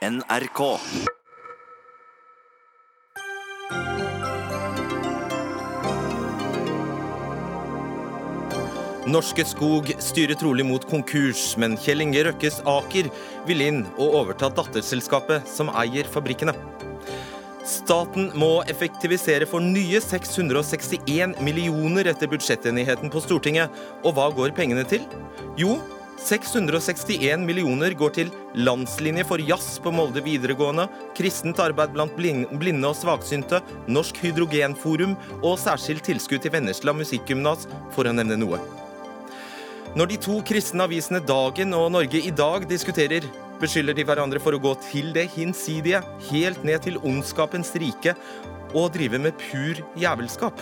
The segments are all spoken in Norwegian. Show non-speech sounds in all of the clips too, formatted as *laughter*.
NRK. Norske Skog styrer trolig mot konkurs, men Kjell Inge Røkkes Aker vil inn og overta datterselskapet som eier fabrikkene. Staten må effektivisere for nye 661 millioner etter budsjettenigheten på Stortinget. Og hva går pengene til? Jo, 661 millioner går til landslinje for jazz på Molde videregående, kristent arbeid blant blinde og svaksynte, Norsk hydrogenforum og særskilt tilskudd til Vennesla musikkgymnas, for å nevne noe. Når de to kristne avisene Dagen og Norge i dag diskuterer, beskylder de hverandre for å gå til det hinsidige, helt ned til ondskapens rike, og drive med pur jævelskap.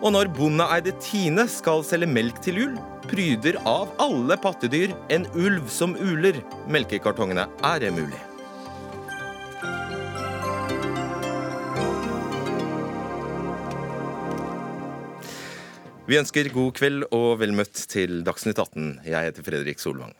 Og når bondeeide Tine skal selge melk til jul, pryder av alle pattedyr en ulv som uler melkekartongene. Er emulig. mulig? Vi ønsker god kveld og vel møtt til Dagsnytt 18. Jeg heter Fredrik Solvang.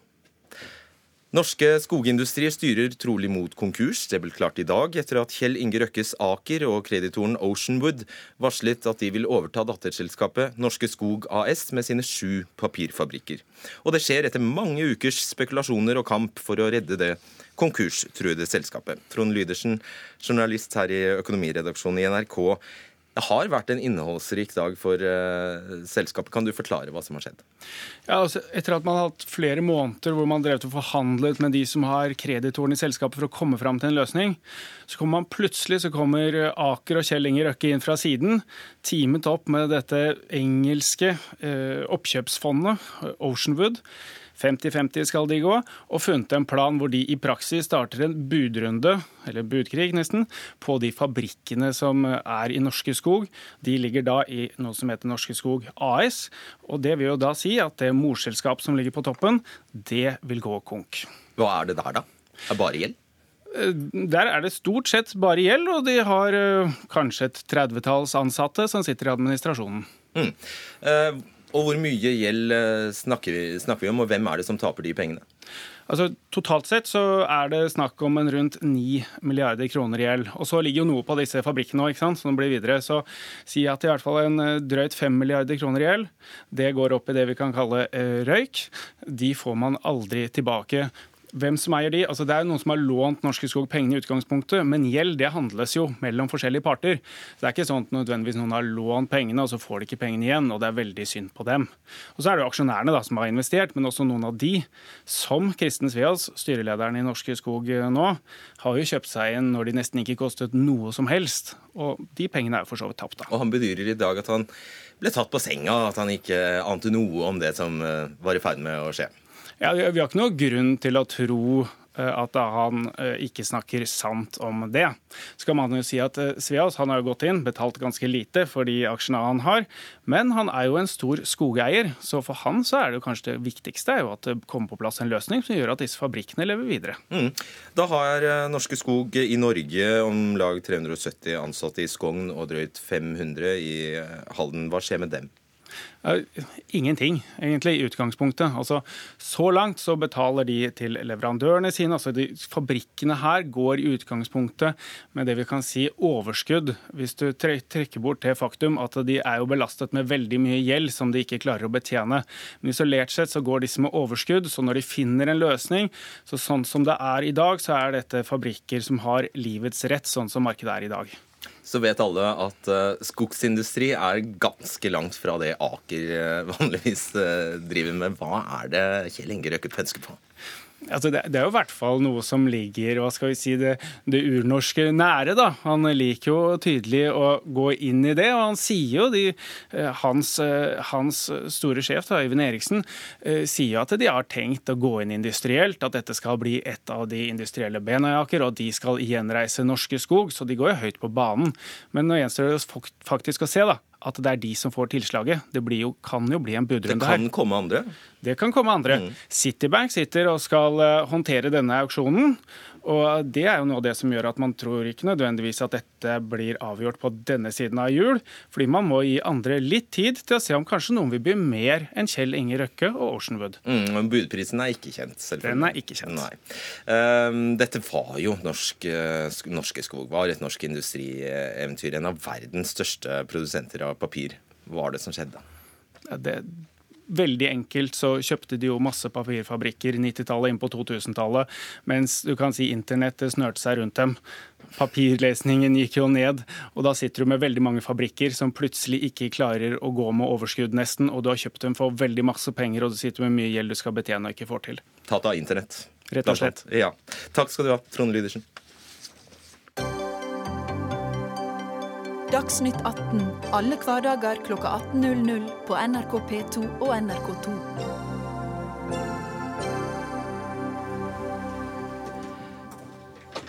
Norske skogindustrier styrer trolig mot konkurs. Det ble klart i dag etter at Kjell Inge Røkkes Aker og kreditoren Oceanwood varslet at de vil overta datterselskapet Norske Skog AS med sine sju papirfabrikker. Og det skjer etter mange ukers spekulasjoner og kamp for å redde det konkurstruede selskapet. Trond Lydersen, journalist her i økonomiredaksjonen i NRK. Det har vært en innholdsrik dag for uh, selskapet. Kan du forklare hva som har skjedd? Ja, altså, etter at man har hatt flere måneder hvor man drev og forhandlet med de som har kreditoren i selskapet for å komme fram til en løsning, så kommer man plutselig så kommer Aker og Kjell Inger Røkke inn fra siden, teamet opp med dette engelske uh, oppkjøpsfondet, Oceanwood 50-50 skal de gå, og funnet en plan hvor de i praksis starter en budrunde, eller budkrig nesten, på de fabrikkene som er i Norske Skog. De ligger da i noe som heter Norske Skog AS, og det vil jo da si at det morselskap som ligger på toppen, det vil gå konk. Hva er det der, da? Er det bare gjeld? Eh, der er det stort sett bare gjeld, og de har uh, kanskje et tredvetalls ansatte som sitter i administrasjonen. Mm. Uh, og hvor mye gjeld eh, snakker vi, snakker vi, om, og hvem er det som taper de pengene? Altså, Totalt sett så er det snakk om en rundt 9 milliarder kroner i gjeld. Og så ligger jo noe på disse fabrikkene òg, som blir videre. Så si at i hvert fall en eh, drøyt 5 milliarder kroner i gjeld, det går opp i det vi kan kalle eh, røyk. De får man aldri tilbake. Hvem som eier de? Altså, det er jo noen som har lånt Norske Skog pengene i utgangspunktet, men gjeld det handles jo mellom forskjellige parter. Så Det er ikke sånn at nødvendigvis noen har lånt pengene, og så får de ikke pengene igjen, og det er veldig synd på dem. Og Så er det jo aksjonærene da, som har investert, men også noen av de, som Kristen Sveas, styrelederen i Norske Skog eh, nå, har jo kjøpt seg inn når de nesten ikke kostet noe som helst. Og de pengene er jo for så vidt tapt. da. Og han bedyrer i dag at han ble tatt på senga, at han ikke ante noe om det som eh, var i ferd med å skje. Ja, Vi har ikke noe grunn til å tro eh, at han eh, ikke snakker sant om det. Så kan man jo si at eh, Sveas han har gått inn, betalt ganske lite for de aksjene han har, men han er jo en stor skogeier, så for han så er det jo kanskje det viktigste jo at det kommer på plass en løsning som gjør at disse fabrikkene lever videre. Mm. Da har Norske Skog i Norge om lag 370 ansatte i Skogn og drøyt 500 i Halden. Hva skjer med dem? Ingenting, egentlig, i utgangspunktet. Altså, så langt så betaler de til leverandørene sine. altså de, Fabrikkene her går i utgangspunktet med det vi kan si overskudd, hvis du trekker bort det faktum at de er jo belastet med veldig mye gjeld som de ikke klarer å betjene. Men isolert sett så går disse med overskudd, så når de finner en løsning, så sånn som det er i dag, så er dette fabrikker som har livets rett, sånn som markedet er i dag så vet alle at uh, skogsindustri er ganske langt fra det Aker uh, *laughs* vanligvis uh, driver med. Hva er det Kjell Inge Røkke pønsker på? Altså det, det, er jo i hvert fall noe som ligger hva skal vi si, det, det, urnorske nære. da. Han liker jo tydelig å gå inn i det, og han sier jo de, eh, hans, eh, hans, store sjef, da, Øyvind Eriksen, eh, sier at de har tenkt å gå inn industrielt, at dette skal bli et av de industrielle bena i Aker, og at de skal gjenreise Norske Skog, så de går jo høyt på banen. Men nå gjenstår det faktisk å se da, at det er de som får tilslaget. Det jo, kan jo bli en budrunde her. Det kan komme andre? Det kan komme andre. Mm. Citibank sitter og skal eh, håndtere denne auksjonen. Og det er jo noe av det som gjør at man tror ikke nødvendigvis at dette blir avgjort på denne siden av jul, fordi man må gi andre litt tid til å se om kanskje noen vil by mer enn Kjell Inge Røkke og Oceanwood. Mm, budprisen er ikke kjent, selvfølgelig. Den er ikke kjent. Uh, dette var jo norsk, uh, Norske Skog var et norsk industrieventyr. En av verdens største produsenter av papir. Hva var det som skjedde? Ja, det veldig enkelt så kjøpte de jo masse papirfabrikker 90-tallet inn på 2000-tallet, mens du kan si internettet snørte seg rundt dem. Papirlesningen gikk jo ned, og da sitter du med veldig mange fabrikker som plutselig ikke klarer å gå med overskudd nesten, og du har kjøpt dem for veldig masse penger, og du sitter med mye gjeld du skal betjene og ikke får til. Tatt av internett. Rett og slett. Ja. Takk skal du ha, Trond Lydersen. Dagsnytt 18 alle hverdager kl 18.00 på NRK P2 og NRK2.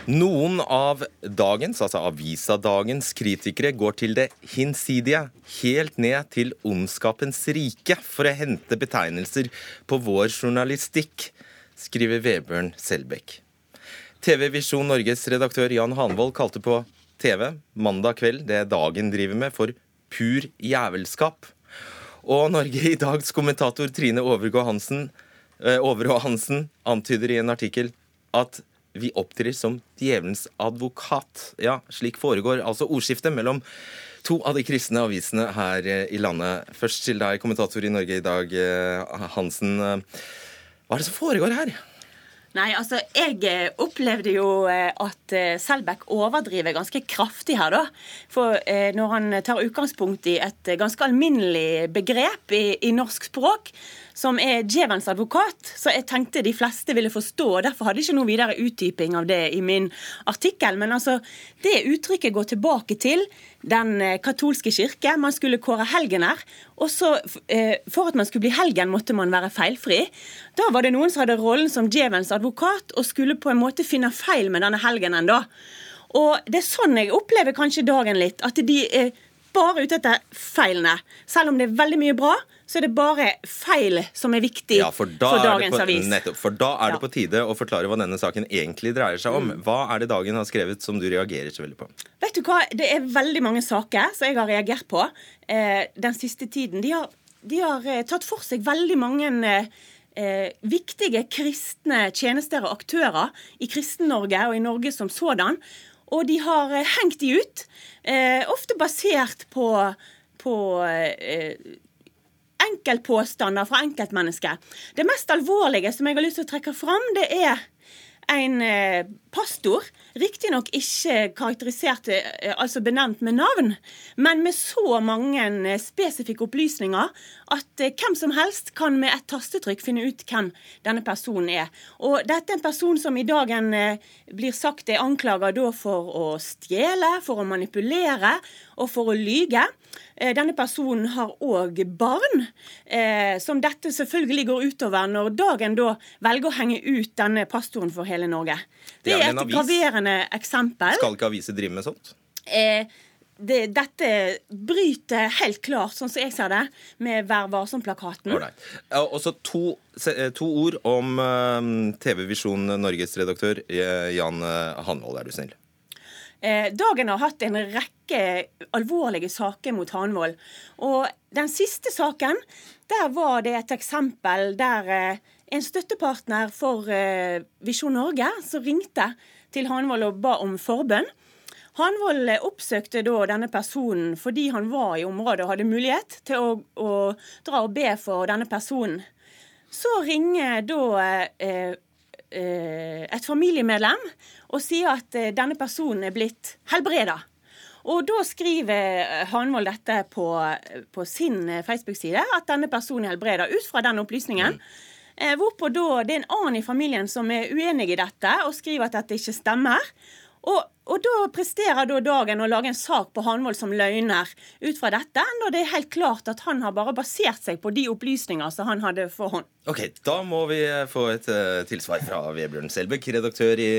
Noen av dagens, altså avisadagens, kritikere går til det hinsidige, helt ned til ondskapens rike, for å hente betegnelser på vår journalistikk, skriver Vebjørn Selbekk. TV Visjon Norges redaktør Jan Hanvold kalte på TV mandag kveld, det dagen driver med, for pur jævelskap. Og Norge i dags kommentator Trine Overgå Hansen, eh, Overå Hansen antyder i en artikkel at vi opptrer som djevelens advokat. Ja, slik foregår altså ordskiftet mellom to av de kristne avisene her eh, i landet. Først til deg, kommentator i Norge i dag, eh, Hansen. Hva er det som foregår her? Nei, altså, Jeg eh, opplevde jo eh, at eh, Selbekk overdriver ganske kraftig her, da. For når han tar utgangspunkt i et ganske alminnelig begrep i, i norsk språk, som er djevelens advokat, så jeg tenkte de fleste ville forstå. og Derfor hadde jeg ikke noe videre utdyping av det i min artikkel. Men altså, det uttrykket går tilbake til den eh, katolske kirke. Man skulle kåre helgener. Og så, eh, for at man skulle bli helgen, måtte man være feilfri. Da var det noen som hadde rollen som djevelens advokat og skulle på en måte finne feil med denne helgenen. da. Og det er sånn jeg opplever kanskje dagen litt. At de er bare ute etter feilene. Selv om det er veldig mye bra, så er det bare feil som er viktig ja, for, for, dagens på, avis. Nettopp, for da er det på tide å forklare hva denne saken egentlig dreier seg om. Mm. Hva er det Dagen har skrevet som du reagerer så veldig på? Vet du hva, Det er veldig mange saker som jeg har reagert på eh, den siste tiden. De har, de har eh, tatt for seg veldig mange eh, viktige kristne tjenester og aktører i Kristen-Norge og i Norge som sådan. Og de har eh, hengt de ut, eh, ofte basert på, på eh, enkeltpåstander fra enkeltmennesker. Det mest alvorlige som jeg har lyst til å trekke fram, det er en pastor, riktignok ikke karakterisert, eh, altså benevnt med navn, men med så mange eh, spesifikke opplysninger at hvem som helst kan med et tastetrykk finne ut hvem denne personen er. Og dette er en person som i dagen blir sagt er anklaget for å stjele, for å manipulere og for å lyge. Denne personen har òg barn, som dette selvfølgelig går utover når dagen da velger å henge ut denne pastoren for hele Norge. Det er et graverende eksempel. Skal ikke aviser drive med sånt? Eh, det, dette bryter helt klart, sånn som jeg ser det, med Vær varsom-plakaten. Og så to, eh, to, ord om uh, TV Visjon Norges redaktør eh, Jan Hanvold, er du snill. Eh, dagen har hatt en rekke alvorlige saker mot Hanvold. Og den siste saken, der var det et eksempel der eh, en støttepartner for eh, Visjon Norge som ringte til Hanvold og ba om forbønn. Hanvold oppsøkte da denne personen fordi han var i området og hadde mulighet til å, å dra og be for denne personen. Så ringer da eh, eh, et familiemedlem og sier at eh, denne personen er blitt helbreda. Og da skriver Hanvold dette på, på sin Facebook-side, at denne personen er helbreda, ut fra den opplysningen. Mm. Eh, hvorpå da det er en annen i familien som er uenig i dette, og skriver at dette ikke stemmer. Og, og da presterer da Dagen å lage en sak på Hanvold som løgner ut fra dette, når det er helt klart at han har bare basert seg på de opplysninger som han hadde for hånd. Ok, Da må vi få et uh, tilsvar fra Vebjørn Selbekk, redaktør i,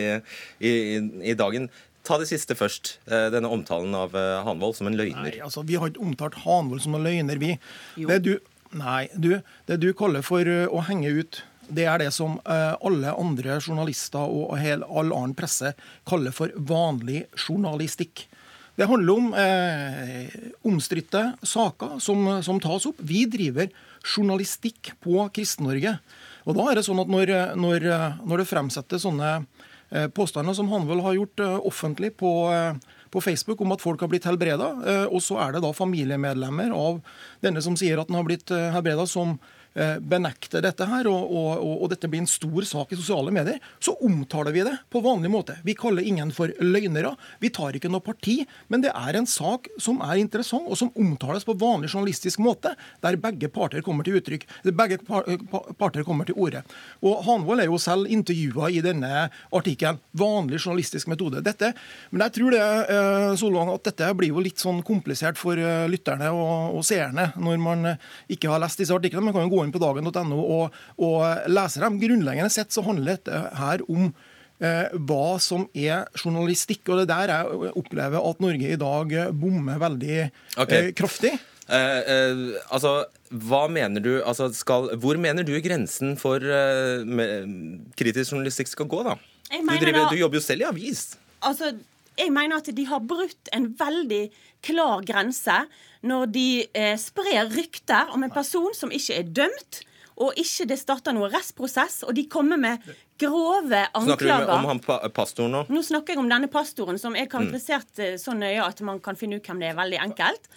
i, i, Dagen. Ta det siste først. Uh, denne omtalen av uh, Hanvold som en løgner. Nei, altså Vi har ikke omtalt Hanvold som en løgner, vi. Jo. Det du Nei, du, det du kaller for å henge ut, det er det som alle andre journalister og all annen presse kaller for vanlig journalistikk. Det handler om eh, omstridte saker som, som, tas opp. Vi driver journalistikk på Kristen-Norge. Og da er det sånn at når, når, når det fremsettes sånne påstander som Hanvold har gjort offentlig på, eh, på, Facebook om at folk har blitt helbreda, eh, og så er det da familiemedlemmer av denne som sier at den har blitt eh, helbreda, som benekter dette her, og, og, og, dette blir en stor sak i sosiale medier, så omtaler vi det på vanlig måte. Vi kaller ingen for løgnere. Vi tar ikke noe parti, men det er en sak som er interessant, og som omtales på vanlig journalistisk måte, der begge parter kommer til uttrykk. Begge parter kommer til orde. Og Hanvold er jo selv intervjua i denne artikkelen. Vanlig journalistisk metode. Dette, men jeg tror det, eh, Solvang, at dette blir jo litt sånn komplisert for eh, lytterne og, og seerne når man ikke har lest disse artiklene. Man kan jo gå inn på dagen.no og, og lese dem. Grunnleggende sett så handler dette her om eh, hva som er journalistikk. Og det der jeg opplever at Norge i dag bommer veldig okay. eh, kraftig. Eh, eh, altså, hva mener du, altså skal, Hvor mener du grensen for eh, kritisk journalistikk skal gå, da? Du, driver, du, jobber jo selv i avis. Altså, jeg mener at de har brutt en veldig klar grense når de eh, sprer rykter om en person som ikke er dømt, og ikke det starter noen rettsprosess, og de kommer med grove anklager. Snakker du om han pa pastoren nå? Nå snakker jeg om denne pastoren, som er karakterisert mm. så nøye at man kan finne ut hvem det er. Veldig enkelt.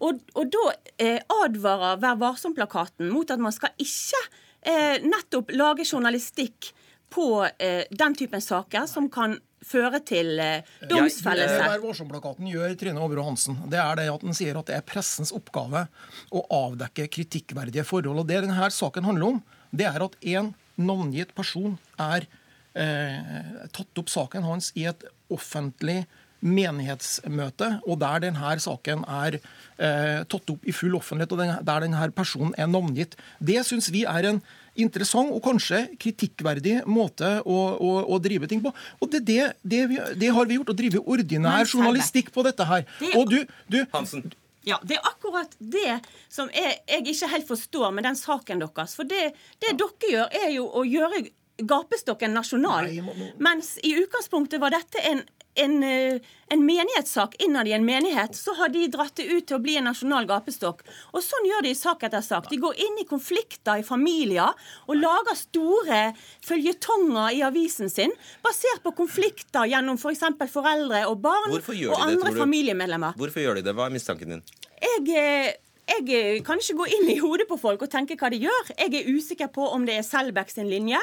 Og, og da eh, advarer Vær varsom-plakaten mot at man skal ikke eh, nettopp lage journalistikk på eh, den typen saker som kan føre til eh, domsfellelse. Det er varsom gjør Trine Overå Hansen, det er det at den sier at det er pressens oppgave å avdekke kritikkverdige forhold. Og Det denne saken handler om, det er at en navngitt person er eh, tatt opp saken hans i et offentlig menighetsmøte, og der denne saken er eh, tatt opp i full offentlighet, og den, der denne personen er navngitt. Det syns vi er en interessant og kanskje kritikkverdig måte å, å, å drive ting på. Og det, det, det, vi, det, har vi gjort, å drive ordinær journalistikk på dette her. Og du, du Hansen. Ja, Det er akkurat det som jeg, jeg ikke helt forstår med den saken deres. For det, det dere gjør, er jo å gjøre gapestokken nasjonal. Mens i utgangspunktet var dette en en, eh, en menighetssak innad i en menighet, så har de dratt det ut til å bli en nasjonal gapestokk. Og sånn gjør de i sak etter sak. De går inn i konflikter i familier og lager store føljetonger i avisen sin basert på konflikter gjennom f.eks. For foreldre og barn og andre det, familiemedlemmer. Hvorfor gjør de det? Hva er mistanken din? Jeg eh, jeg eh, kan ikke gå inn i hodet på folk og tenke hva de gjør. Jeg er usikker på om det er Selbekk sin linje,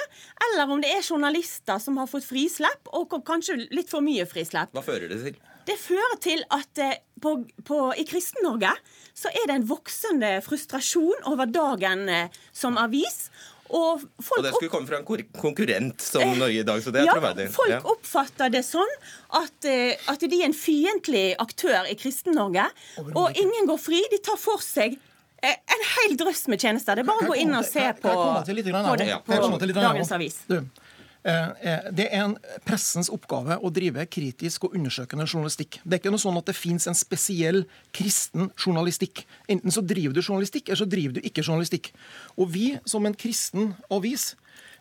eller om det er journalister som har fått frislepp, og kanskje litt for mye frislepp. Hva fører det til? Det fører til at eh, på, på, i Kristen-Norge så er det en voksende frustrasjon over dagen eh, som avis. Og, og, det skulle komme fra en konkurrent som eh, Norge i dag, så det er ja, troverdig. Folk ja. oppfatter det sånn at, eh, at, de er en fiendtlig aktør i Kristen-Norge. Og ingen går fri. De tar for seg eh, en hel drøss med tjenester. Det er bare å gå inn og se på, på, på dagens avis. Du, det er en pressens oppgave å drive kritisk og undersøkende journalistikk. Det er ikke noe sånn at det fins en spesiell kristen journalistikk. Enten så driver du journalistikk, eller så driver du ikke journalistikk. Og vi som en kristen avis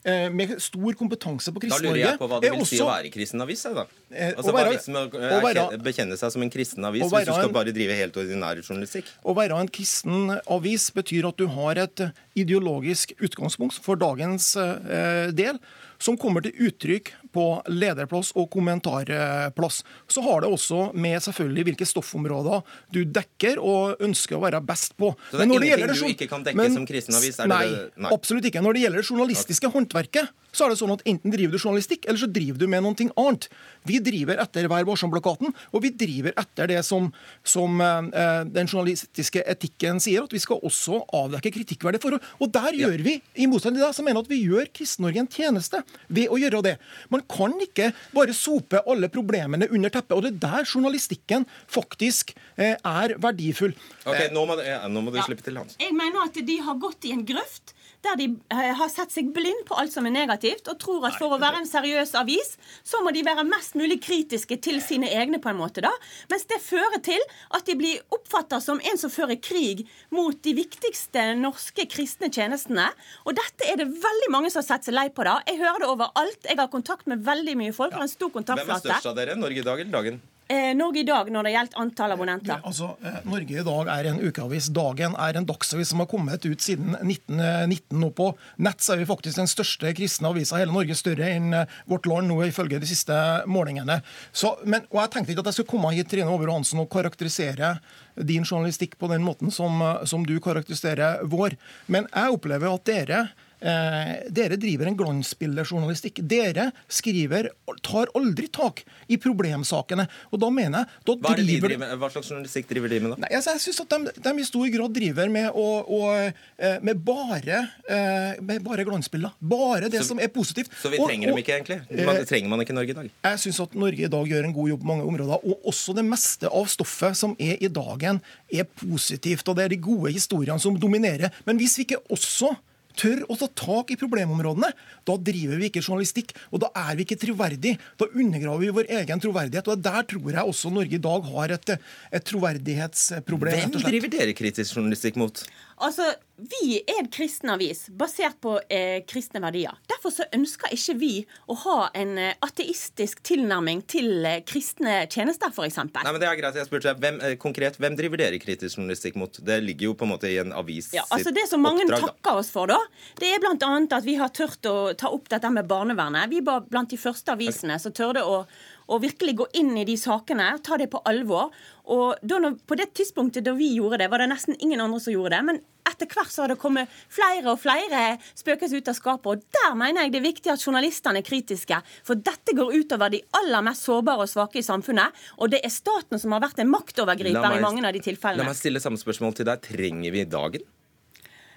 eh, med stor kompetanse på Kristen-Norge. Da lurer jeg på hva det vil også, å være kristen avis? Da. Altså, hva liksom å bekjenne seg som en kristen avis hvis du skal bare drive helt ordinær journalistikk? Å være en kristen avis betyr at du har et ideologisk utgangspunkt for dagens eh, del som kommer til uttrykk på lederplass og kommentarplass. Så har det også med selvfølgelig hvilke stoffområder du dekker og ønsker å være best på. Så det er ingenting det, du ikke kan dekke men, som kristen avis? Nei, nei, absolutt ikke. Når det gjelder det journalistiske okay. håndverket, så er det sånn at enten driver du journalistikk, eller så driver du med noe annet. Vi driver etter Vær varsom-plakaten, og vi driver etter det som, som eh, den journalistiske etikken sier, at vi skal også avdekke kritikkverdige forhold. Og der ja. gjør vi, i motsetning til deg, som mener at vi gjør Kristen-Norge en tjeneste ved å gjøre det. Man kan ikke bare sope alle problemene under teppet. Og det er der journalistikken faktisk eh, er verdifull. Ok, Nå må, ja, nå må du ja. slippe til, Hans. Jeg mener at de har gått i en grøft der de eh, har sett seg blind på alt som er negativt, og tror at for å være en seriøs avis, så må de være mest mulig kritiske til sine egne, på en måte. da. Mens det fører til at de blir oppfatta som en som fører krig mot de viktigste norske kristne tjenestene. Og dette er det veldig mange som har sett seg lei på. da. Jeg hører det overalt. Jeg har kontakt med veldig mye folk. har en stor kontaktflate. Hvem er størst av dere? Norge i dag eller Dagen? Eh, Norge i dag når det gjelder antall abonnenter? Altså, eh, Norge i dag er en ukeavis. Dagen er en dagsavis som har kommet ut siden 1919. Nå på nett så er vi faktisk den største kristne avisa i hele Norge, større enn eh, Vårt Land nå ifølge de siste målingene. Så, men, og Jeg tenkte ikke at jeg skulle komme hit Trine Over Hansen, og karakterisere din journalistikk på den måten som, som du karakteriserer vår. Men jeg opplever at dere Eh, dere driver en glansbildejournalistikk. Dere skriver, tar aldri tak i problemsakene. Og da mener jeg da Hva, driver, driver Hva slags journalistikk driver de med, da? Nei, altså, jeg synes at de, de, i stor grad driver med, å, å, eh, med bare, eh, med bare glansbilder. Bare det så, som er positivt. Så vi trenger og, og, dem ikke, egentlig? Man, eh, trenger man ikke Norge i dag? Jeg syns at Norge i dag gjør en god jobb på mange områder. Og også det meste av stoffet som er i dagen, er positivt. Og det er de gode historiene som dominerer. Men hvis vi ikke også tør å ta tak i problemområdene, da driver vi ikke journalistikk. Og da er vi ikke troverdige. Da undergraver vi vår egen troverdighet. Og der tror jeg også Norge i dag har et, et troverdighetsproblem. Hvem driver dere kritisk journalistikk mot? Altså, Vi er en kristen avis basert på eh, kristne verdier. Derfor så ønsker ikke vi å ha en eh, ateistisk tilnærming til eh, kristne tjenester, f.eks. Nei, men det er greit. Jeg spurte hvem, eh, konkret, hvem driver dere kritisk journalistikk mot? Det ligger jo på en måte i en avis ja, altså Det som mange oppdrag, takker oss for, da, det er bl.a. at vi har turt å ta opp dette med barnevernet. Vi var blant de første avisene som tørde å og virkelig gå inn i de sakene, ta det på alvor. Og da, På det tidspunktet da vi gjorde det, var det nesten ingen andre som gjorde det. Men etter hvert så har det kommet flere og flere spøkes ut av skapet. Og der mener jeg det er viktig at journalistene er kritiske. For dette går utover de aller mest sårbare og svake i samfunnet. Og det er staten som har vært en maktovergriper meg, i mange av de tilfellene. La meg stille samme spørsmål til deg. Trenger vi dagen?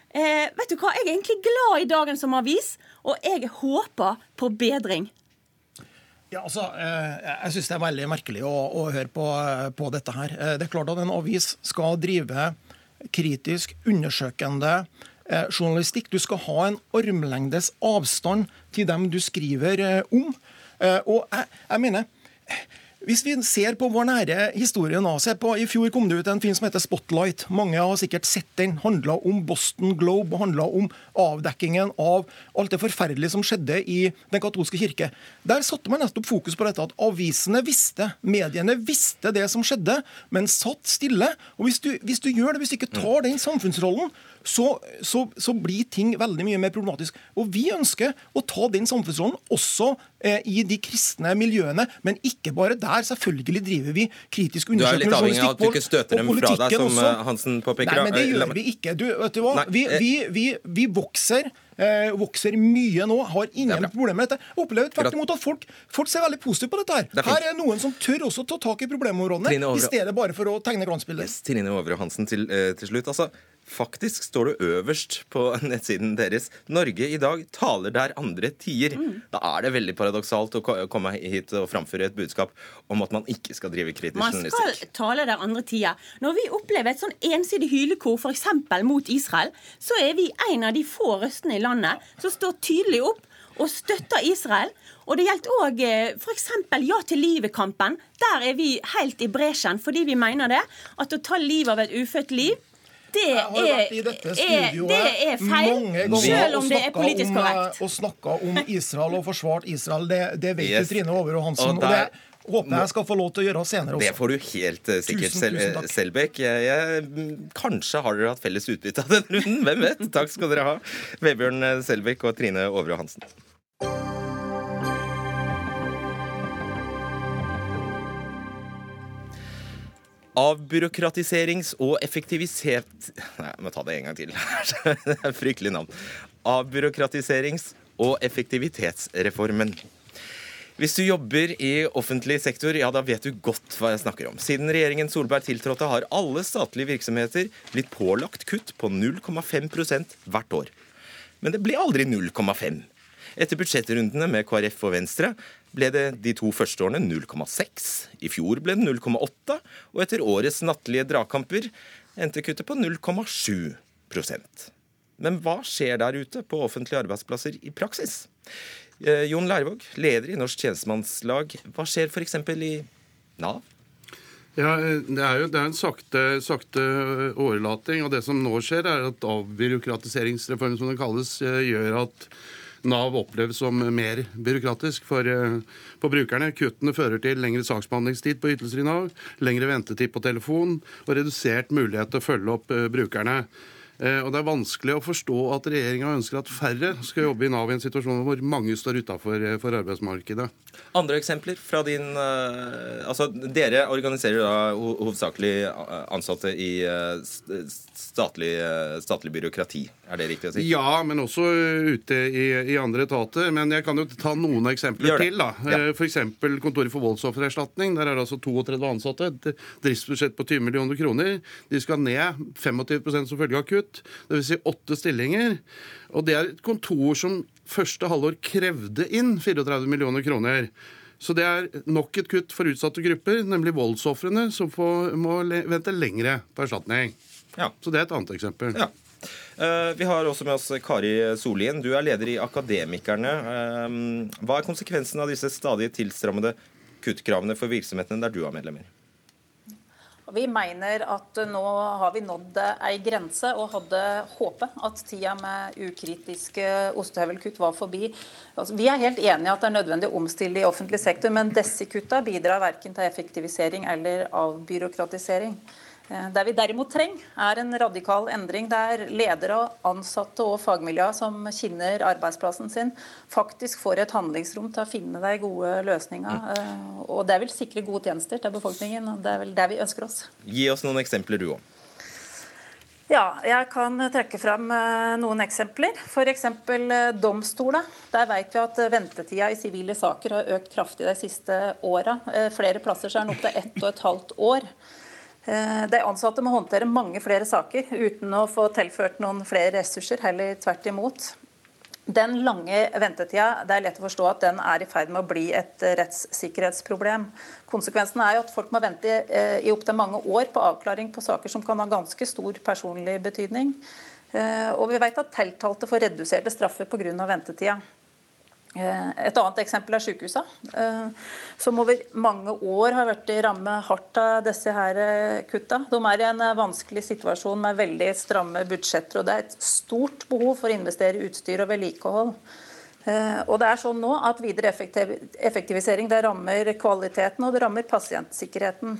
Eh, vet du hva, Jeg er egentlig glad i dagen som avis, og jeg håper på bedring. Ja, altså, eh, Jeg syns det er veldig merkelig å, å høre på, på, dette her. Eh, det er klart at en avis skal drive kritisk, undersøkende eh, journalistikk. Du skal ha en armlengdes avstand til dem du skriver om. Og jeg, jeg mener hvis vi ser på vår nære historie nå, se på, I fjor kom det ut en film som heter Spotlight. Mange har sikkert sett den. Handla om Boston Globe og handla om avdekkingen av alt det forferdelige som skjedde i den katolske kirke. Der satte man nettopp fokus på dette at avisene visste, mediene visste det som skjedde, men satt stille. Og Hvis du, hvis du gjør det, hvis du ikke tar den samfunnsrollen, så, så, så, blir ting veldig mye mer problematisk. Og Vi ønsker å ta den samfunnsrollen også eh, i de kristne miljøene, men ikke bare der. Selvfølgelig driver vi kritisk undersøkelse. Du er litt avhengig av at du ikke støter dem fra deg, som også. Eh, Hansen påpeker. Nei, men det gjør vi ikke. Du, vet du hva? Vi, eh- vi, vi, vi vokser. Eh, vokser mye nå, har ingen problemer med dette. Jeg opplever tvert imot at folk, folk, ser veldig positivt på dette. Her det er Her er noen som tør også ta tak i problemområdene, i stedet bare for å tegne glansbilder. Yes, Trine Overø Hansen til, eh, til slutt. altså Faktisk står det øverst på *laughs* nettsiden deres Norge i dag taler der andre tier. Mm. Da er det veldig paradoksalt å komme hit og framføre et budskap om at man ikke skal drive kritisk journalistikk. Man skal tale der andre tider. Når vi opplever et sånn ensidig hylekor f.eks. mot Israel, så er vi en av de få røstene i landet som står tydelig opp og støtter Israel. Og det gjelder òg f.eks. Ja til livet-kampen. Der er vi helt i bresjen fordi vi mener det. At å ta livet av et ufødt liv det er, er, det er feil, selv om det er politisk korrekt. Og snakka om Israel og forsvart Israel. Det, det vet yes. Trine Over og Hansen. Og, der, og det håper jeg skal få lov til å gjøre senere også. Det får du helt uh, sikkert, tusen, tusen Selbekk. Jeg, jeg, kanskje har dere hatt felles utbytte av den runden. Hvem vet? Takk skal dere ha, Vebjørn Selbekk og Trine Over og Hansen. Avbyråkratiserings- og effektiviset... Nei, jeg må ta det en gang til. *laughs* det er fryktelig navn. Avbyråkratiserings- og effektivitetsreformen. Hvis du jobber i offentlig sektor, ja da vet du godt hva jeg snakker om. Siden regjeringen Solberg tiltrådte, har alle statlige virksomheter blitt pålagt kutt på 0,5% hvert år. Men det ble aldri 0,5. Etter budsjettrundene med KrF og Venstre ble det de to første årene 0,6. I fjor ble det 0,8. Og etter årets nattlige dragkamper endte kuttet på 0,7% Men hva skjer der ute på offentlige arbeidsplasser i praksis? Eh, Jon Lærvåg, leder i Norsk tjenestemannslag. Hva skjer f.eks. i Nav? Ja, Det er jo det er en sakte, sakte årelating. og Det som nå skjer, er at avbyråkratiseringsreformen som det kalles, eh, gjør at Nav oppleves som mer byråkratisk for, for brukerne. Kuttene fører til lengre saksbehandlingstid på ytelser i Nav, lengre ventetid på telefon og redusert mulighet til å følge opp brukerne. Eh, og Det er vanskelig å forstå at regjeringa ønsker at færre skal jobbe i Nav i en situasjon hvor mange står utafor eh, arbeidsmarkedet. Andre eksempler fra din Altså, Dere organiserer da hovedsakelig ansatte i statlig, statlig, byråkrati, er det riktig å si? Ja, men også ute i, i andre etater. Men jeg kan jo ta noen eksempler til. da. Ja. F.eks. Kontoret for voldsoffererstatning. Der er det altså 32 ansatte. Et driftsbudsjett på 20 millioner kroner. De skal ned 25% som følge av kutt. Dvs. Si åtte stillinger. Og det er et kontor som første halvår krevde inn 34 millioner kroner. Så det er nok et kutt for utsatte grupper, nemlig voldsofrene, som får, må vente lengre på erstatning. Ja. Så det er et annet eksempel. Ja. Uh, vi har også med oss Kari Sollien. Du er leder i Akademikerne. Uh, hva er konsekvensen av disse stadig tilstrammede kuttkravene for virksomhetene der du har medlemmer? Vi mener at nå har vi nådd ei grense, og hadde håpet at tida med ukritiske ostehøvelkutt var forbi. Altså, vi er helt enig i at det er nødvendig å omstille i offentlig sektor, men disse kutta bidrar verken til effektivisering eller avbyråkratisering. Eh, det vi derimot trenger, er en radikal endring der ledere, ansatte og fagmiljøer som kjenner arbeidsplassen sin, faktisk får et handlingsrom til å finne de gode løsningene. Mm. Eh, og det vil sikre gode tjenester til befolkningen. og Det er vel det vi ønsker oss. Gi oss noen eksempler, du òg. Ja, jeg kan trekke fram eh, noen eksempler. F.eks. domstolene. Der vet vi at ventetida i sivile saker har økt kraftig de siste åra. Flere plasser er den opptil ett og et halvt år. Eh, de ansatte må håndtere mange flere saker uten å få tilført noen flere ressurser, heller tvert imot. Den lange ventetida det er lett å forstå at den er i ferd med å bli et rettssikkerhetsproblem. Konsekvensen er jo at folk må vente eh, i opptil mange år på avklaring på saker som kan ha ganske stor personlig betydning. Eh, og vi vet at tiltalte får reduserte straffer pga. ventetida. Eh, et annet eksempel er sykehusene, eh, som over mange år har vært i ramme hardt av disse her eh, kutta. De er i en vanskelig situasjon med veldig stramme budsjetter, og det er et stort behov for å investere i utstyr og vedlikehold. Og det er sånn nå at Videre effektivisering rammer kvaliteten og det rammer pasientsikkerheten.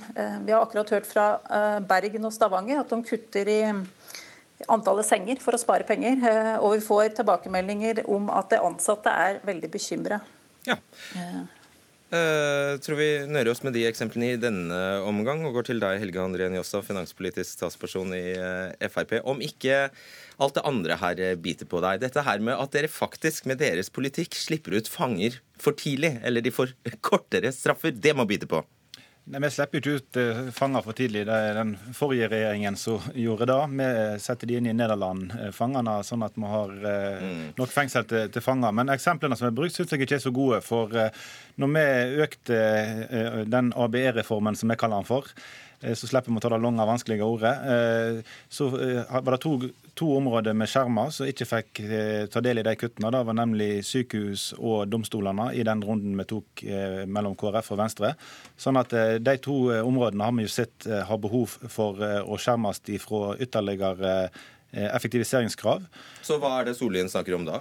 Vi har akkurat hørt fra Bergen og Stavanger at de kutter i antallet senger for å spare penger. Eh, og vi får tilbakemeldinger om at de ansatte er veldig bekymra. Ja. Uh, tror vi nører oss med de eksemplene i denne omgang og går til deg, Helge André Njåstad, finanspolitisk statsperson i Frp. Om ikke alt det andre her biter på deg. Dette her med at dere faktisk med deres politikk slipper ut fanger for tidlig, eller de får *laughs* kortere straffer, det må bite på. Nei, Vi slipper ikke ut uh, fanger for tidlig. Det er den forrige regjeringen som gjorde det. Vi setter de inn i Nederland, uh, fangene, sånn at vi har uh, mm. nok fengsel til, til, fanger. Men eksemplene som er brukt, syns jeg ikke er så gode. For når vi økte den ABE-reformen, som vi kaller den for, Eh, så slipper vi å ta det lange, vanskelige ordet. Eh, så eh, var det to, to områder med skjermer som ikke fikk ta del i de kuttene. Det var nemlig sykehus og domstolene i den runden vi tok mellom KrF og Venstre. Sånn at de to områdene har vi jo sett har behov for å skjermes fra ytterligere effektiviseringskrav. Så hva er det Sollien snakker om da?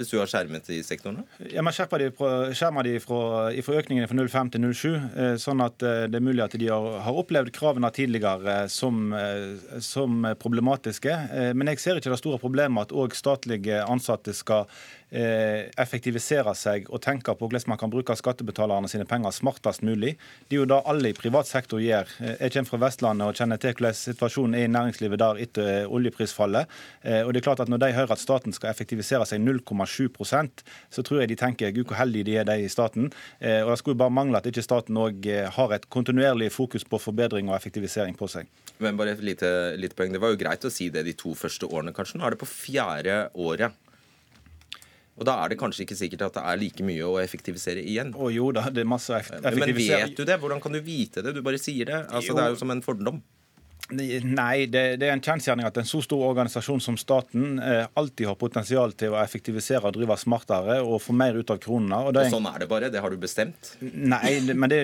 Hvis du har skjermet de sektorene? Ja, Man skjermer de, skjermer de fra, fra økningene fra 05 til 07, eh, sånn at eh, det er mulig at de har, har opplevd kravene tidligere eh, som, som, problematiske. Men jeg ser ikke det store problemet at òg statlige ansatte skal effektivisere seg og tenke på hvordan man kan bruke skattebetalerne sine penger smartest mulig. Det er jo det alle i privat sektor gjør. Eh, jeg kommer fra Vestlandet og kjenner til hvordan situasjonen er i næringslivet der etter eh, oljeprisfallet. Og det er klart at Når de hører at staten skal effektivisere seg 0,7% så tror jeg de tenker gud hvor heldige de er, de i staten. Og Det skulle bare mangle at ikke staten òg har et kontinuerlig fokus på forbedring og effektivisering på seg. Men bare et lite, lite poeng. Det var jo greit å si det de to første årene, kanskje. Nå er det på fjerde året. Og Da er det kanskje ikke sikkert at det er like mye å effektivisere igjen. Å jo da, det er masse effektivisering. Men vet du det? Hvordan kan du vite det? Du bare sier det. Altså, Det er jo som en fordom. Nei, det, det, er en kjensgjerning at en så stor organisasjon som staten eh, alltid har potensial til å effektivisere og drive smartere og få mer ut av kronene. Og, og sånn er det bare? Det har du bestemt? Nei, men det,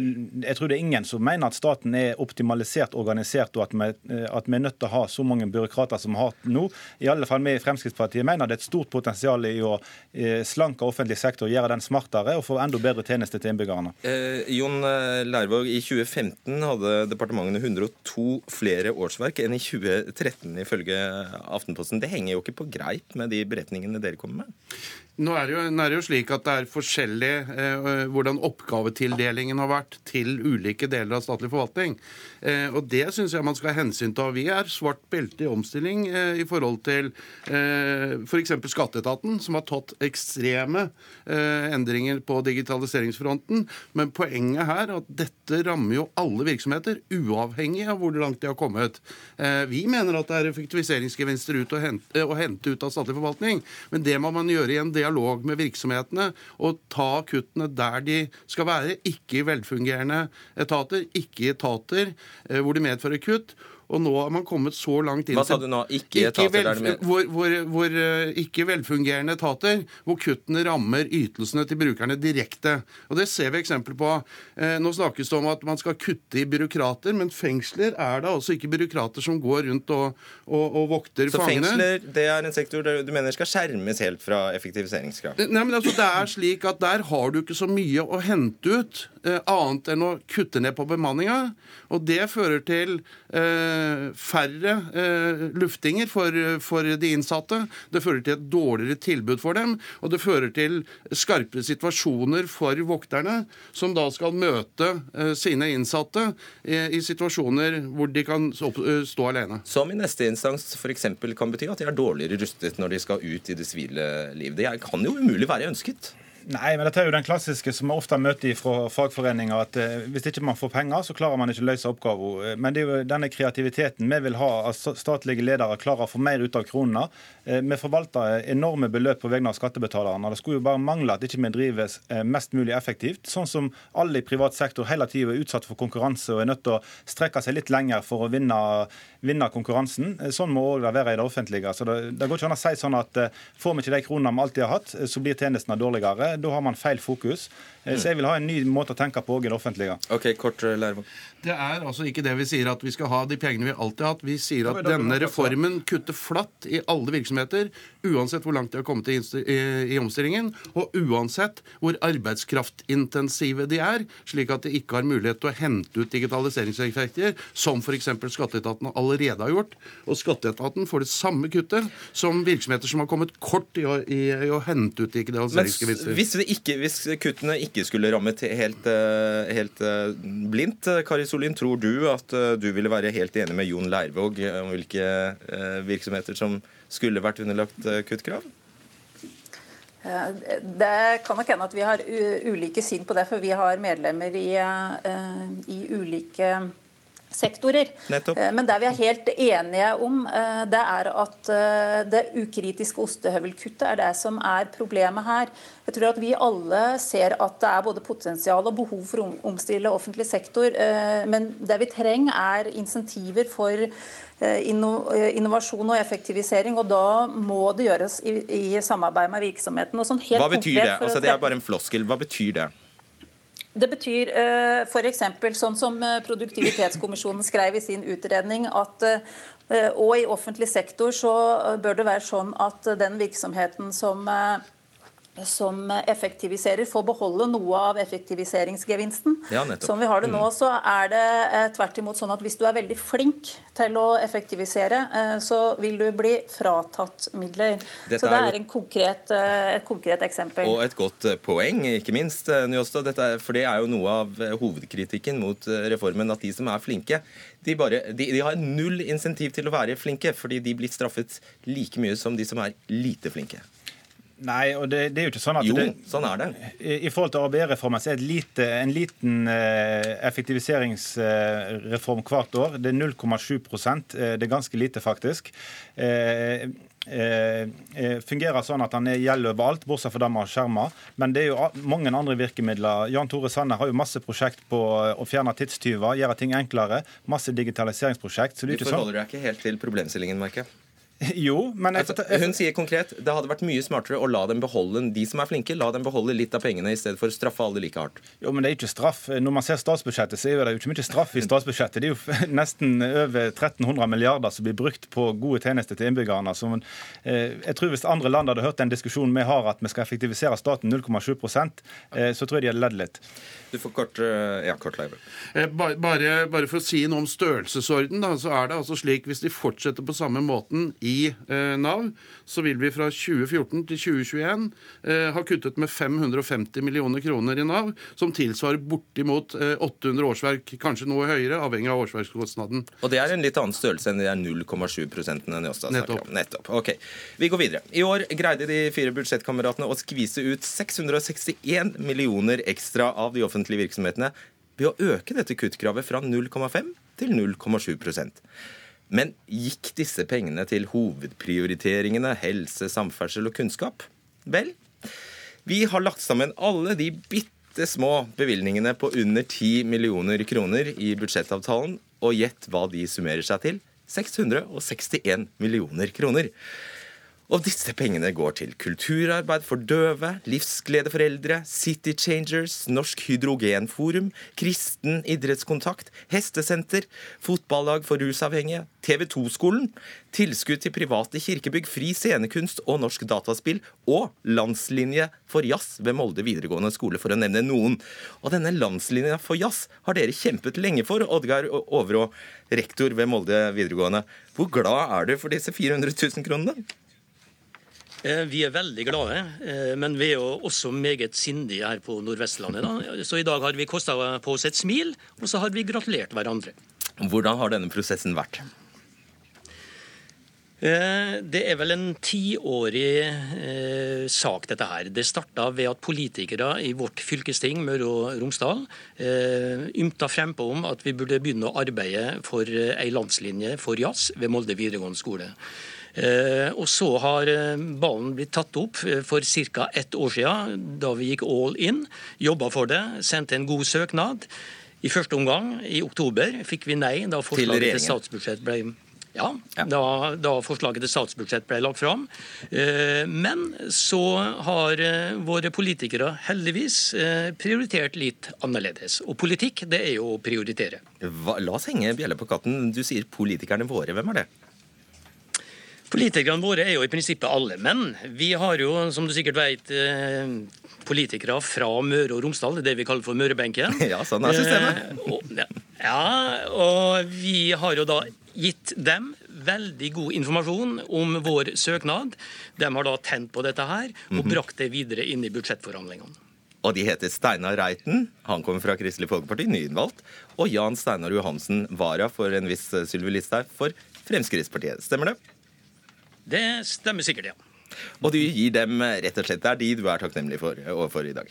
jeg tror det er ingen som mener at staten er optimalisert organisert, og at vi, eh, at vi er nødt til å ha så mange byråkrater som vi har nå. I alle fall vi i Fremskrittspartiet mener det er et stort potensial i å eh, slanke offentlig sektor, gjøre den smartere og få enda bedre tjenester til innbyggerne. Eh, Jon Lærvåg, i 2015 hadde departementene 102 flere årsverk enn i 2013, ifølge Aftenposten. Det henger jo ikke på greip med de beretningene dere kommer med? Nå er, jo, er, det jo, slik at det er forskjellig eh, hvordan oppgavetildelingen har vært til ulike deler av statlig forvaltning. Eh, og Det syns jeg man skal ha hensyn til. Vi er svart belte i omstilling eh, i forhold til eh, f.eks. Skatteetaten, som har tatt ekstreme eh, endringer på digitaliseringsfronten. Men poenget her er at dette rammer jo alle virksomheter, uavhengig av hvor langt de har kommet. Eh, vi mener at det er effektiviseringsgevinster å hente, å hente ut av statlig forvaltning, men det må man gjøre i en dialog med virksomhetene og ta kuttene der de skal være, ikke i velfungerende etater, ikke i etater eh, hvor det medfører kutt. Og nå har man kommet så langt inn Hva sa du nå? Ikke etater ikke vel, med... hvor, hvor, hvor, eh, Ikke velfungerende etater, hvor kuttene rammer ytelsene til brukerne direkte. Og Det ser vi eksempler på. Eh, nå snakkes det om at man skal kutte i byråkrater, men fengsler er det altså ikke byråkrater som går rundt og, og, og vokter så fangene. Så fengsler det er en sektor du mener skal skjermes helt fra effektiviseringskrav? Nei, men altså det er slik at Der har du ikke så mye å hente ut, eh, annet enn å kutte ned på bemanninga. Og det fører til Eh, færre eh, luftinger for, for, de innsatte. Det fører til et dårligere tilbud for dem, og det fører til skarpere situasjoner for vokterne, som da skal møte eh, sine innsatte i situasjoner hvor de kan stå alene. Som i neste instans f.eks. kan bety at de er dårligere rustet når de skal ut i det sivile liv. Det kan jo umulig være ønsket? Nei, men dette er jo den klassiske som vi ofte møter fra fagforeninger. At eh, hvis ikke man får penger, så klarer man ikke å løse oppgaven. Eh, men det er jo denne kreativiteten vi vil ha at statlige ledere klarer å få mer ut av kronene. Eh, vi forvalter enorme beløp på vegne av skattebetalerne. Det skulle jo bare mangle at ikke vi drives mest mulig effektivt. Sånn som alle i privat sektor hele tida er utsatt for konkurranse og er nødt til å strekke seg litt lenger for å vinne, vinne konkurransen. Sånn må det være i det offentlige. Så det, det går ikke an å si sånn at får vi ikke de kronene vi alltid har hatt, så blir tjenestene dårligere da har man feil fokus. Eh, så jeg vil ha en ny måte å tenke på i det offentlige. Ok, kort eh, Lærvåg. Det er altså ikke det vi sier at vi skal ha de pengene vi alltid har hatt. Vi sier at denne reformen kutter flatt i alle virksomheter, uansett hvor langt de har kommet i omstillingen, og uansett hvor arbeidskraftintensive de er, slik at de ikke har mulighet til å hente ut digitaliseringseffekter, som f.eks. Skatteetaten allerede har gjort. Og Skatteetaten får det samme kuttet som virksomheter som har kommet kort i å, i, i å hente ut digitaliseringsgevinster. Hvis, hvis kuttene ikke skulle rammet helt, eh, helt eh, blindt, Kari Solin, tror du at eh, du ville være helt enig med Jon Leirvåg om hvilke virksomheter som skulle vært underlagt kuttkrav? Det kan nok hende at vi har ulike syn på det, for vi har medlemmer i, i ulike sektorer. Nettopp. Eh, men det vi er helt enige om, eh, det er at eh, det ukritiske ostehøvelkuttet er det som er problemet her. Jeg tror at vi alle ser at det er både potensial og behov for å omstille offentlig sektor. Men det vi trenger, er insentiver for innovasjon og effektivisering. Og da må det gjøres i, i samarbeid med virksomheten. Sånn Hva betyr det? Altså, det er bare en floskel. Hva betyr det? Det betyr eh, f.eks. sånn som eh, Produktivitetskommisjonen skrev i sin utredning, at uh, og i offentlig sektor så bør det være sånn at den virksomheten som som effektiviserer, får beholde noe av effektiviseringsgevinsten. Ja, som vi har det nå, mm. så er det eh, tvert imot sånn at hvis du er veldig flink til å effektivisere, eh, så vil du bli fratatt midler. Dette så det er, er konkret, eh, et konkret eksempel. Og et godt poeng, ikke minst, Njåstad. For det er jo noe av hovedkritikken mot reformen, at de som er flinke, de, bare, de, de har null insentiv til å være flinke, fordi de blir straffet like mye som de som er lite flinke. Nei, og det, det, er jo ikke sånn at Jo, det, sånn er det. I, i forhold til ABE-reformen så er det lite, en liten eh, effektiviseringsreform hvert år. Det er 0,7 eh, Det er ganske lite, faktisk. Eh, eh, eh, fungerer sånn at han gjelder overalt, bortsett fra det har skjermer. Men det er jo mange andre virkemidler. Jan Tore Sanner har jo masse prosjekt på å fjerne tidstyver, gjøre ting enklere. Masse digitaliseringsprosjekt. Så det Du er ikke sånn. forholder deg ikke helt til problemstillingen, merker jeg. *laughs* Jo, men jeg, Altså, hun sier konkret det hadde vært mye smartere å la dem beholde de som er flinke, la dem beholde litt av pengene i stedet for å straffe alle like hardt. Jo, men det er ikke straff. Når man ser statsbudsjettet, så er det jo ikke mye straff i statsbudsjettet. Det er jo *laughs* nesten over 1300 milliarder som blir brukt på gode tjenester til innbyggerne. Så, eh, jeg tror Hvis andre land hadde hørt den diskusjonen vi har, at vi skal effektivisere staten 0,7 eh, så tror jeg de hadde ledd litt. Du får kort, eh, ja, kort live. Eh, Bare, bare for å si noe om størrelsesorden, da, så er det altså slik hvis de fortsetter på samme måten i eh, Nav, så vil vi fra 2014 til 2021 eh, ha kuttet med 550 millioner kroner i Nav, som tilsvarer bortimot eh, 800 årsverk, kanskje noe høyere, avhengig av årsverkskostnaden. Og det er en litt annen størrelse enn de der 0,7 prosentene Njåstad snakker om. Nettopp. Ok, Vi går videre. I år greide de fire budsjettkameratene å skvise ut 661 millioner ekstra av de offentlige virksomhetene ved å øke dette kuttkravet fra 0,5 til 0,7 Men gikk disse pengene til hovedprioriteringene helse, samferdsel og kunnskap? Vel, vi har lagt sammen alle de bitte små bevilgningene på under 10 millioner kroner i budsjettavtalen, og gjett hva de summerer seg til? 661 millioner kroner. Og disse pengene går til kulturarbeid for døve, livsglede for City Changers, Norsk Hydrogenforum, Kristen idrettskontakt, hestesenter, fotballag for rusavhengige, TV 2-skolen, tilskudd til private kirkebygg, fri scenekunst og norsk dataspill, og landslinje for jazz ved Molde videregående skole, for å nevne noen. Og denne landslinja for jazz har dere kjempet lenge for, Oddgeir Overå, rektor ved Molde videregående. Hvor glad er du for disse 400 000 kronene? Eh, Vi er veldig glade, eh, men vi er jo også meget sindige her på Nordvestlandet. Da. Så i dag har vi kosta på oss et smil, og så har vi gratulert hverandre. Hvordan har denne prosessen vært? Eh, Det er vel en tiårig eh, sak, dette her. Det starta ved at politikere i vårt fylkesting, Møre og Romsdal, eh, ymta frempå om at vi burde begynne å arbeide for ei landslinje for jazz ved Molde videregående skole. Eh, og så har eh, ballen blitt tatt opp eh, for ca. ett år siden, da vi gikk all in. Jobba for det, sendte en god søknad. I første omgang, i oktober, fikk vi nei da forslaget til, til statsbudsjett ble ja. Da, da forslaget til statsbudsjett ble lagt fram. Men så har våre politikere heldigvis prioritert litt annerledes. Og politikk, det er jo å prioritere. Hva, la oss henge bjella på katten. Du sier politikerne våre. Hvem er det? Politikerne våre er jo i prinsippet alle, menn. vi har jo, som du sikkert vet, eh, politikere fra Møre og Romsdal, det vi kaller for Mørebenken. *laughs* Ja, sånn er systemet. Eh, ja, og vi har jo da gitt dem veldig god informasjon om vår søknad. De har da tent på dette her og Mhm. brakt det videre inn i budsjettforhandlingene. Og de heter Steinar Reiten, han kommer fra Kristelig Folkeparti, nyinnvalgt, og Jan Steinar Johansen, vara for en viss eh, Sylvi Listhaug for Fremskrittspartiet. Stemmer det? Det stemmer sikkert, ja. Og du gir dem eh, rett og slett Det er de du er takknemlig for overfor i dag.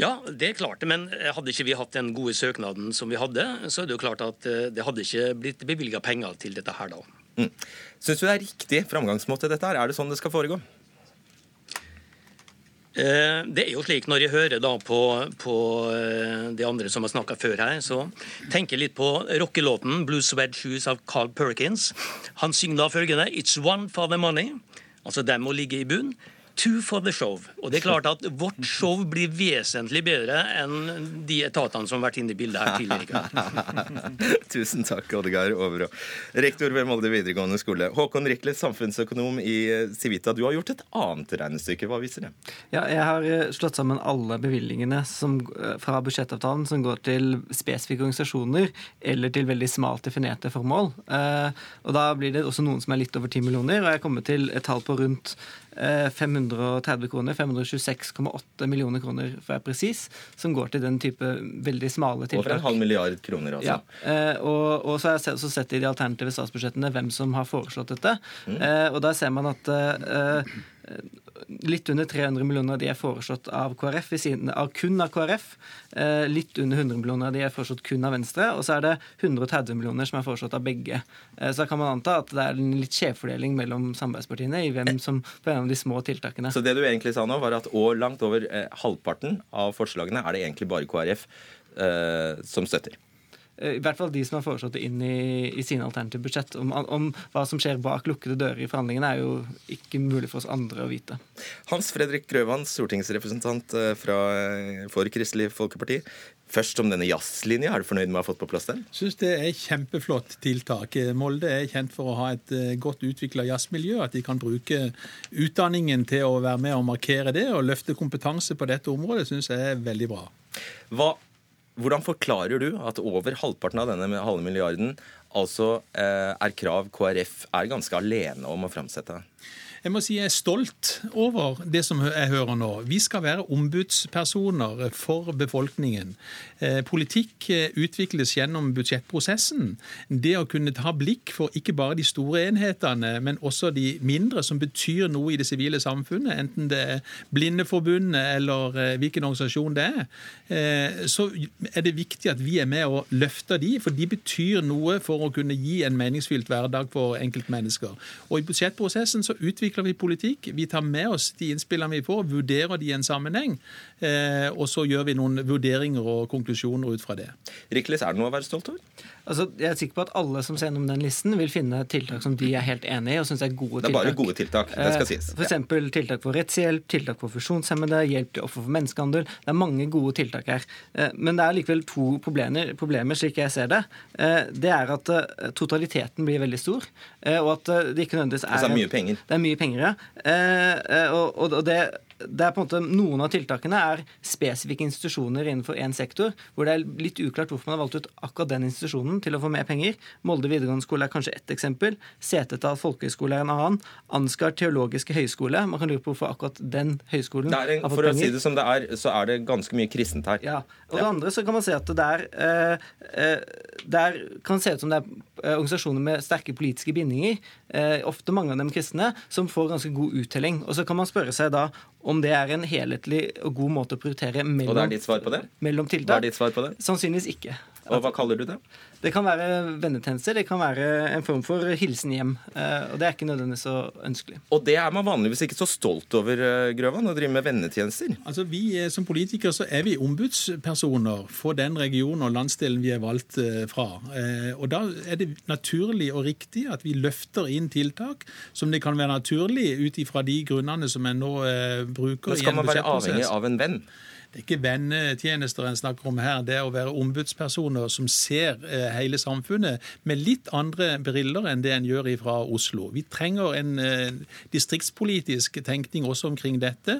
Ja, det er klart det, men hadde ikke vi hatt den gode søknaden som vi hadde, så er det jo klart at eh, det hadde ikke blitt bevilga penger til dette her da. Mm. Syns du det er riktig framgangsmåte dette her? Er det sånn det skal foregå? Eh, Det er jo slik Når jeg hører da på, på eh, de andre som har snakka før her, så tenker jeg litt på rockelåten 'Blue Sweat Shoes' av Carl Perkins. Han synger da følgende 'It's one for the money'. Altså den må ligge i bunn. Two for the show. Og det er klart at Vårt show blir vesentlig bedre enn de etatene som har vært inne i bildet her tidligere. *laughs* Tusen takk, Oddgeir Overå. Rektor ved Molde videregående skole. Håkon Rikle, samfunnsøkonom i eh, Civita. Du har gjort et annet regnestykke. Hva viser det? Ja, jeg har eh, slått sammen alle bevilgningene som, eh, fra budsjettavtalen som går til spesifikke organisasjoner eller til veldig smalt definerte formål. Eh, og Da blir det også noen som er litt over 10 millioner, og jeg har kommet til et tall på rundt 530 kroner. 526,8 millioner kroner, for å være presis, som går til den type veldig smale tiltak. Over en halv milliard kroner, altså. Ja, eh, og, og så har jeg også sett i de alternative statsbudsjettene hvem som har foreslått dette. Mm. Eh, og der ser man at eh, Litt under 300 millioner av de er foreslått av KrF, siden, av kun av KrF. Eh, litt under 100 millioner av de er foreslått kun av Venstre. Og så er det 130 millioner som er foreslått av begge. Eh, så da kan man anta at det er en litt skjevfordeling mellom samarbeidspartiene i hvem som på en av de små tiltakene. Så det du egentlig sa nå, var at år langt over eh, halvparten av forslagene er det egentlig bare KrF som støtter? Eh, i hvert fall de som har foreslått det inn i, i sine alternative budsjett. Om, om, hva som skjer bak lukkede dører i forhandlingene, er jo ikke mulig for oss andre å vite. Hans Fredrik Grøvan, stortingsrepresentant eh, fra, eh, for Kristelig Folkeparti. Først om denne jazzlinja, er du fornøyd med å ha fått på plass den? Syns det er et kjempeflott tiltak. Molde er kjent for å ha et godt utvikla jazzmiljø. At de kan bruke utdanningen til å være med og markere det og løfte kompetanse på dette området, syns jeg er veldig bra. Hva hvordan forklarer du at over halvparten av denne halve milliarden altså eh, er krav KrF er ganske alene om å framsette? Jeg må si jeg er stolt over det som jeg hører nå. Vi skal være ombudspersoner for befolkningen. Eh, politikk eh, utvikles gjennom budsjettprosessen. Det å kunne ta blikk for ikke bare de store enhetene, men også de mindre som betyr noe i det sivile samfunnet, enten det er Blindeforbundet eller eh, hvilken organisasjon det er, så er det viktig at vi er med og løfter de, for de betyr noe for å kunne gi en meningsfylt hverdag for enkeltmennesker. Og I budsjettprosessen så utvikler utvikler vi politikk. Vi tar med oss de innspillene vi får, vurderer de i en sammenheng. Eh, og så gjør vi noen vurderinger og konklusjoner ut fra det. Rikles, er det noe å være stolt over? Altså, jeg er sikker på at alle som ser gjennom den listen, vil finne tiltak som de er helt enig i og syns er gode tiltak. Det er bare gode tiltak, det skal sies. F.eks. Ja. tiltak for rettshjelp, tiltak for funksjonshemmede, hjelp til offer for menneskehandel. Det er mange gode tiltak her. Eh, men det er likevel to problemer, problemer slik jeg ser det. Eh, det er at totaliteten blir veldig stor, og at det ikke nødvendigvis er Altså det er mye penger. Det er mye penger, ja. Og, det det er på en måte, Noen av tiltakene er spesifikke institusjoner innenfor én sektor, hvor det er litt uklart hvorfor man har valgt ut akkurat den institusjonen til å få mer penger. Molde videregående skole er kanskje ett eksempel. Setesdal folkehøgskole er en annen. Ansgar teologiske høgskole. Man kan lure på hvorfor akkurat den høyskolen en, har fått penger. For å si det som det er, så er det ganske mye kristent her. Ja, og det andre så kan man se at det er, eh, eh der kan se ut som det er organisasjoner med sterke politiske bindinger, eh, ofte mange av dem kristne, som får ganske god uttelling. Og så kan man spørre seg da om det er en helhetlig og god måte å prioritere mellom, og det er ditt svar på det? mellom tiltak. Hva er ditt svar på det? Sannsynligvis ikke. Og hva kaller du det? Det kan være vennetjenester, det kan være en form for hilsen hjem. Eh, og det er ikke nødvendigvis så ønskelig. Og det er man vanligvis ikke så stolt over, eh, Grøvan, å drive med vennetjenester? Altså vi Som politikere så er vi ombudspersoner for den regionen og landsdelen vi er valgt eh, fra. Og da er det naturlig og riktig at vi løfter inn tiltak som det kan være naturlig ut ifra de grunnene som en nå bruker. Men skal man være avhengig av en venn? Det er ikke vennetjenester en snakker om her. Det er å være ombudspersoner som ser eh, hele samfunnet med litt andre briller enn det en gjør fra Oslo. Vi trenger en eh, distriktspolitisk tenkning også omkring dette.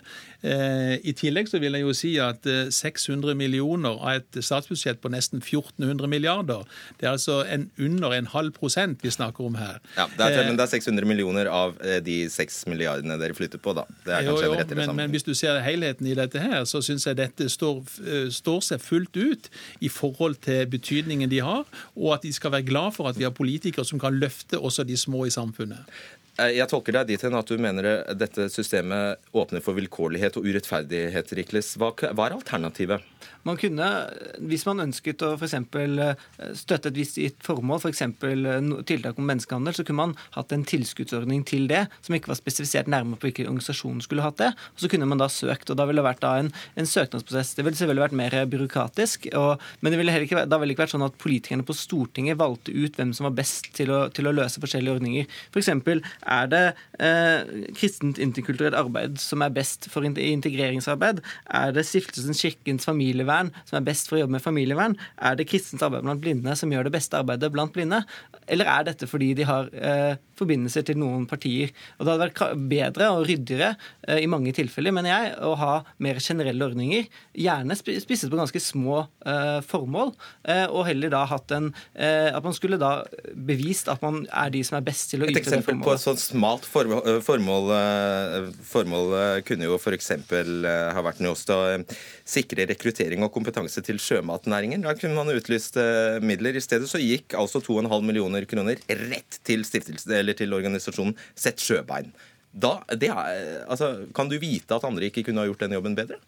Eh, I tillegg så vil jeg jo si at 600 millioner av et statsbudsjett på nesten 1400 milliarder, det er altså en under en halv prosent vi snakker om her. Ja, det er, Men det er 600 millioner av de 6 milliardene dere flytter på, da. Det er kanskje jo, jo, en rettere men, men hvis du ser helheten i dette her, så syns jeg det dette står, eh, står, seg fullt ut i forhold til betydningen de har, og at de skal være glad for at vi har politikere som kan løfte også de små i samfunnet. Eh, jeg tolker deg dit hen at du mener dette systemet åpner for vilkårlighet og urettferdighet, Rikles. Hva, hva er alternativet? Man kunne, hvis man ønsket å f.eks. Eh, støtte et visst formål, f.eks. For tiltak om menneskehandel, så kunne man hatt en tilskuddsordning til det, som ikke var spesifisert nærmere på hvilken organisasjon skulle hatt det. og Så kunne man da søkt, og da ville det vært en, en, søknadsprosess. Det ville selvfølgelig vært mer byråkratisk, og, men det ville heller ikke, da ville det ikke vært sånn at politikerne på Stortinget valgte ut hvem som var best til å, til å løse forskjellige ordninger. For eksempel, er det eh, kristent interkulturelt arbeid som er best for integreringsarbeid? Er det Stiftelsen Kirkens familievern familievern som er best for å jobbe med familievern? Er det kristent arbeid blant blinde som gjør det beste arbeidet blant blinde? Eller er dette fordi de har eh, forbindelser til noen partier? Og Det hadde vært bedre og ryddigere eh, i mange tilfeller, mener jeg, å ha mer generelle ordninger. Gjerne spisset på ganske små eh, formål, eh, og heller da hatt en At man skulle da bevist at man er de som er best til å yte det formålet. Et eksempel på et sånt smalt formål, formål, formål kunne jo f.eks. ha vært noe å sikre rekruttering og kompetanse til sjømatnæringen. Da kunne man utlyst midler. I stedet så gikk altså 2,5 millioner kroner rett til, til organisasjonen Sett sjøbein. Da, er, altså, kan du vite at andre ikke kunne ha gjort den jobben bedre?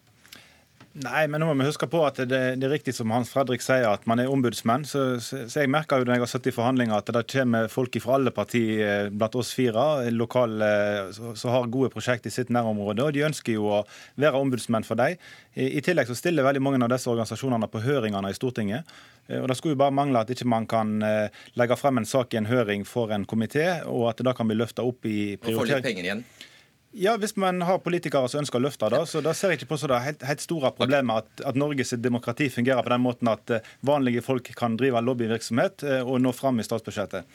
Nei, men nå må vi huske på at det, det, er riktig som Hans Fredrik sier, at man er ombudsmenn. Så, så, så jeg merker jo når jeg har sittet i forhandlinger at det kommer folk fra alle partier eh, blant oss fire lokale som har gode prosjekt i sitt nærområde. Og de ønsker jo å være ombudsmenn for dem. I, I, tillegg så stiller veldig mange av disse organisasjonene på høringene i Stortinget. Eh, og Det skulle jo bare mangle at ikke man kan eh, legge frem en sak i en høring for en komité, og at det da kan bli løfta opp i prioritering. Og få litt penger igjen. Ja, Hvis man har politikere som ønsker å løfte det, så da ser jeg ikke på så det helt, helt store problemet at, at Norges demokrati fungerer på den måten at eh, vanlige folk kan drive lobbyvirksomhet eh, og nå fram i statsbudsjettet.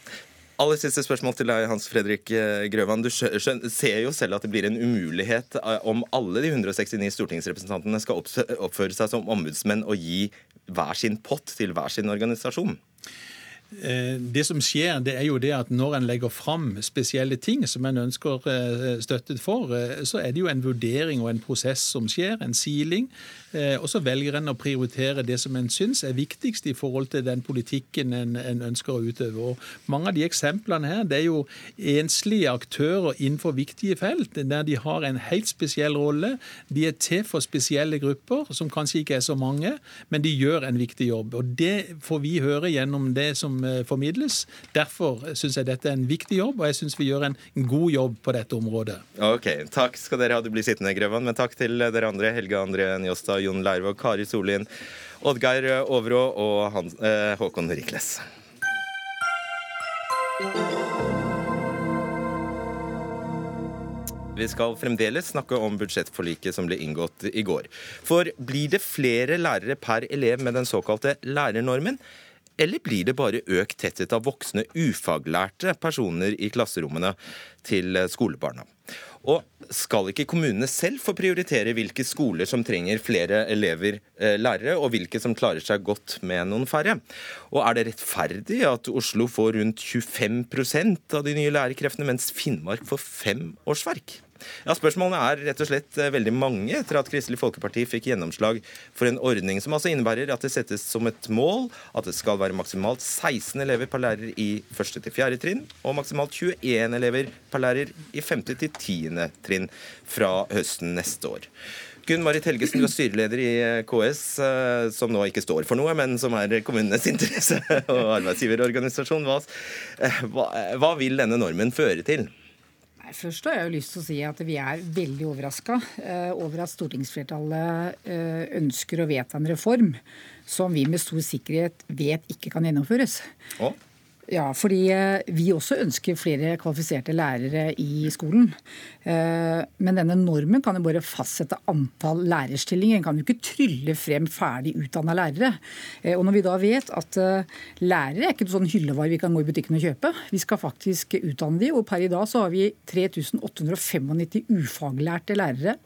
Aller siste spørsmål til deg, Hans Fredrik eh, Grøvan. Du ser jo selv at det blir en umulighet om alle de 169 stortingsrepresentantene skal oppføre seg som ombudsmenn og gi hver sin pott til hver sin organisasjon. Eh, det som skjer, det er jo det at når en legger fram spesielle ting som en ønsker eh, støttet for, eh, så er det jo en vurdering og en prosess som skjer, en siling. Og så velger en å prioritere det som en syns er viktigst i forhold til den politikken en, en ønsker å utøve. Og mange av de eksemplene her, det er jo enslige aktører innenfor viktige felt, der de har en helt spesiell rolle. De er til for spesielle grupper, som kanskje ikke er så mange, men de gjør en viktig jobb. Og det får vi høre gjennom det som Eh, formidles. Derfor syns jeg dette er en viktig jobb, og jeg syns vi gjør en god jobb på dette området. Ok, Takk skal dere ha. Du blir sittende, Grøvan. Men takk til dere andre. Helge André Njåstad, Jon Leirvåg, Kari Solien, Oddgeir Overå og Hans, eh, Håkon Rikles. Vi skal fremdeles snakke om budsjettforliket som ble inngått i går. For blir det flere lærere per elev med den såkalte lærernormen? Eller blir det bare økt tetthet av voksne, ufaglærte personer i klasserommene til skolebarna? Og skal ikke kommunene selv få prioritere hvilke skoler som trenger flere elever, eh, lærere, og hvilke som klarer seg godt med noen færre? Og er det rettferdig at Oslo får rundt 25% av de nye lærerkreftene, mens Finnmark får fem årsverk? Ja, Spørsmålene er rett og slett eh, veldig mange etter at Kristelig Folkeparti fikk gjennomslag for en ordning som altså innebærer at det settes som et mål at det skal være maksimalt 16 elever per lærer i 1. til 4. trinn, og maksimalt 21 elever per lærer i 5. til 10. trinn fra høsten neste år. Gunn Marit Helgesen, du er styreleder i eh, KS, eh, som nå ikke står for noe, men som er kommunenes *laughs* interesse- og arbeidsgiverorganisasjon. Hva, hva, vil denne normen føre til? Først har jeg jo lyst til å si at vi er veldig overraska eh, over at stortingsflertallet eh, ønsker å vedta en reform som vi med stor sikkerhet vet ikke kan gjennomføres. Oh. Ja, fordi eh, vi også ønsker flere kvalifiserte lærere i skolen. Eh, men denne normen kan jo bare fastsette antall lærerstillinger. En kan jo ikke trylle frem ferdig utdanna lærere. Eh, og når vi da vet at lærere er ikke sånn hyllevare vi kan gå i butikken og kjøpe, vi skal faktisk utdanne de, og per i dag så har vi 3895 ufaglærte lærere.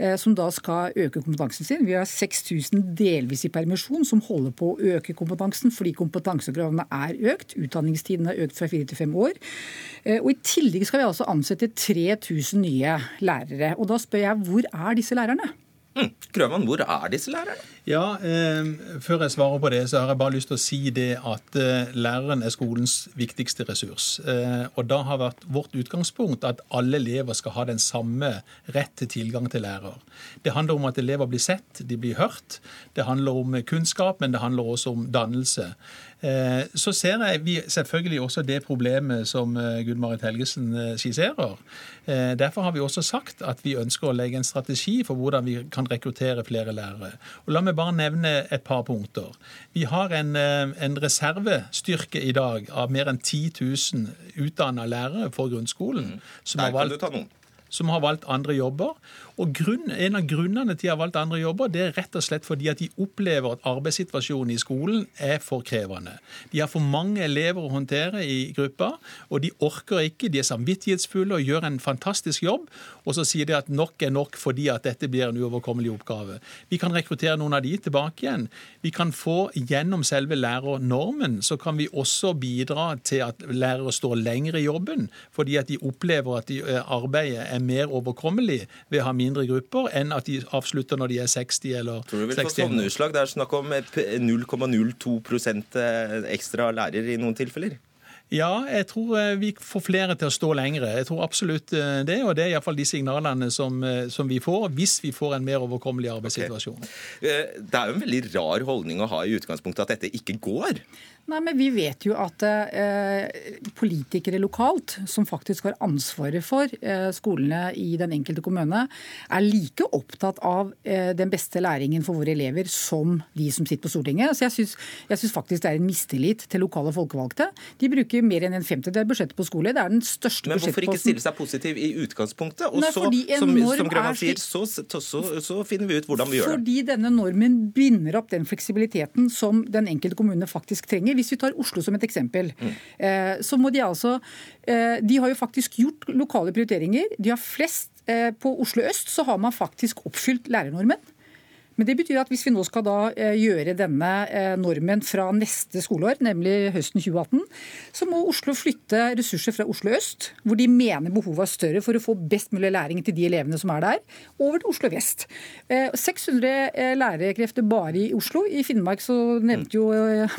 Eh, som da skal øke kompetansen sin. Vi har 6000 delvis i permisjon som holder på å øke kompetansen fordi kompetansekravene er økt. Utdanningstiden er økt fra fire til fem år. Eh, og I tillegg skal vi altså ansette 3000 nye lærere. Og Da spør jeg hvor er disse lærerne? Mm. Grøvan, hvor er disse lærerne? Ja, eh, Før jeg svarer på det, så har jeg bare lyst til å si det at eh, læreren er skolens viktigste ressurs. Eh, og da har vært vårt utgangspunkt at alle elever skal ha den samme rett til tilgang til lærer. Det handler om at elever blir sett, de blir hørt. Det handler om kunnskap, men det handler også om dannelse. Eh, så ser jeg vi selvfølgelig også det problemet som eh, Gunn-Marit Helgesen eh, skisserer. Derfor har vi også sagt at vi ønsker å legge en strategi for hvordan vi kan rekruttere flere lærere. Og La meg bare nevne et par punkter. Vi har en, en reservestyrke i dag av mer enn 10 000 utdanna lærere for grunnskolen. Mm. Som, har valgt, som har valgt andre jobber. Og grunn, En av grunnene til at de har valgt andre jobber, det er rett og slett fordi at de opplever at arbeidssituasjonen i skolen er for krevende. De har for mange elever å håndtere i gruppa, og de orker ikke. De er samvittighetsfulle og gjør en fantastisk jobb. Og så sier de at nok er nok fordi at dette blir en uoverkommelig oppgave. Vi kan rekruttere noen av de tilbake igjen. Vi kan få gjennom selve lærernormen, så kan vi også bidra til at lærere står lenger i jobben, fordi at de opplever at eh, arbeidet er mer overkommelig ved å ha mindre mindre grupper enn at de avslutter når de er 60 eller 61. Tror du vil få? Det er snakk om 0,02 eh, ekstra lærer i noen tilfeller? Ja, jeg tror eh, vi får flere til å stå lengre. Jeg tror absolutt eh, det, og det er iallfall de signalene som, som, vi får, hvis vi får en mer overkommelig arbeidssituasjon. Okay. Det er jo en veldig rar holdning å ha i utgangspunktet at dette ikke går. Nei, men Vi vet jo at eh, politikere lokalt, som faktisk har ansvaret for eh, skolene i den enkelte kommune, er like opptatt av eh, den beste læringen for våre elever som de som sitter på Stortinget. Så Jeg syns faktisk det er en mistillit til lokale folkevalgte. De bruker mer enn en femtedel budsjettet på skole. Det er den største Men hvorfor ikke stille seg positiv i utgangspunktet? Og Nei, så, som, som Grøvan sier, så, så, så, finner vi ut hvordan vi gjør det. Fordi denne normen binder opp den fleksibiliteten som den enkelte kommune faktisk trenger. Hvis vi tar Oslo som et eksempel, mm. så må de altså eh, De har jo faktisk gjort lokale prioriteringer. De har flest eh, På Oslo øst så har man faktisk oppfylt lærernormen. Men det betyr at hvis vi nå skal da eh, gjøre denne eh, normen fra neste skoleår, nemlig høsten 2018, så må Oslo flytte ressurser fra Oslo øst, hvor de mener behovet er større for å få best mulig læring til de elevene som er der, over til Oslo vest. 600 eh, lærerkrefter bare i Oslo. I Finnmark så nevnte jo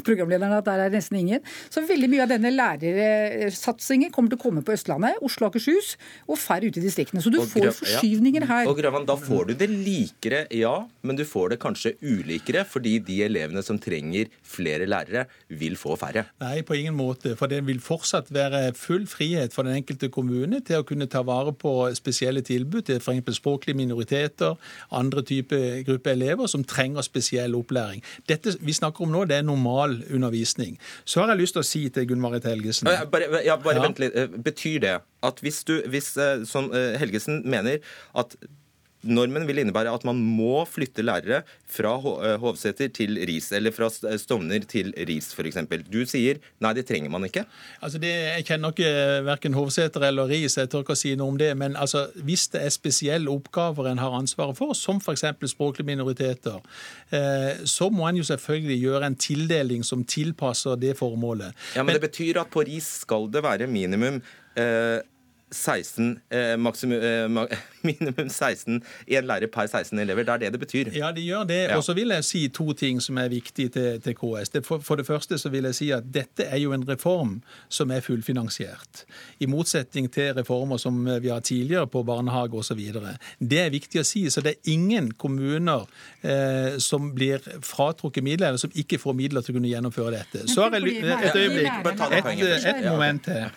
programlederen at der er nesten ingen. Så veldig mye av denne lærersatsingen kommer til å komme på Østlandet, Oslo og Akershus, og færre ute i distriktene. Så du får forskyvninger her. Og Grøvan, da får du det likere, ja, men du får det kanskje ulikere, fordi de elevene som trenger flere lærere, vil få færre? Nei, på ingen måte. For det vil fortsatt være full frihet for den enkelte kommune til å kunne ta vare på spesielle tilbud til f.eks. språklige minoriteter, andre typer grupper elever som trenger spesiell opplæring. Dette vi snakker om nå, det er normal undervisning. Så har jeg lyst til å si til Gunn Marit Helgesen ja, Bare, ja, bare ja. vent litt. Betyr det at hvis du, hvis, eh, som eh, Helgesen mener, at Normen vil innebære at man må flytte lærere fra eh, Hovseter til Ris, eller fra eh, Stovner til Ris f.eks. Du sier nei, det trenger man ikke. Altså det, jeg kjenner ikke verken Hovseter eller Ris, jeg tør ikke å si noe om det. Men altså, hvis det er spesielle oppgaver en har ansvaret for, som f.eks. språklige minoriteter, eh, så må en jo selvfølgelig gjøre en tildeling som tilpasser det formålet. Ja, Men, men det betyr at på Ris skal det være minimum eh, 16, eh, maksimum, eh, *laughs* minimum 16, én lærer per 16 elever. Det er det det betyr. Ja, det gjør det. Ja. Og så vil jeg si to ting som er viktige til, til KS. Det, for, for, det første så vil jeg si at dette er jo en reform som er fullfinansiert. I motsetning til reformer som vi har tidligere på barnehage osv. Det er viktig å si. Så det er ingen kommuner eh, som blir fratrukket midler, eller som ikke får midler til å kunne gjennomføre dette. Så har jeg et øyeblikk, et, et moment til.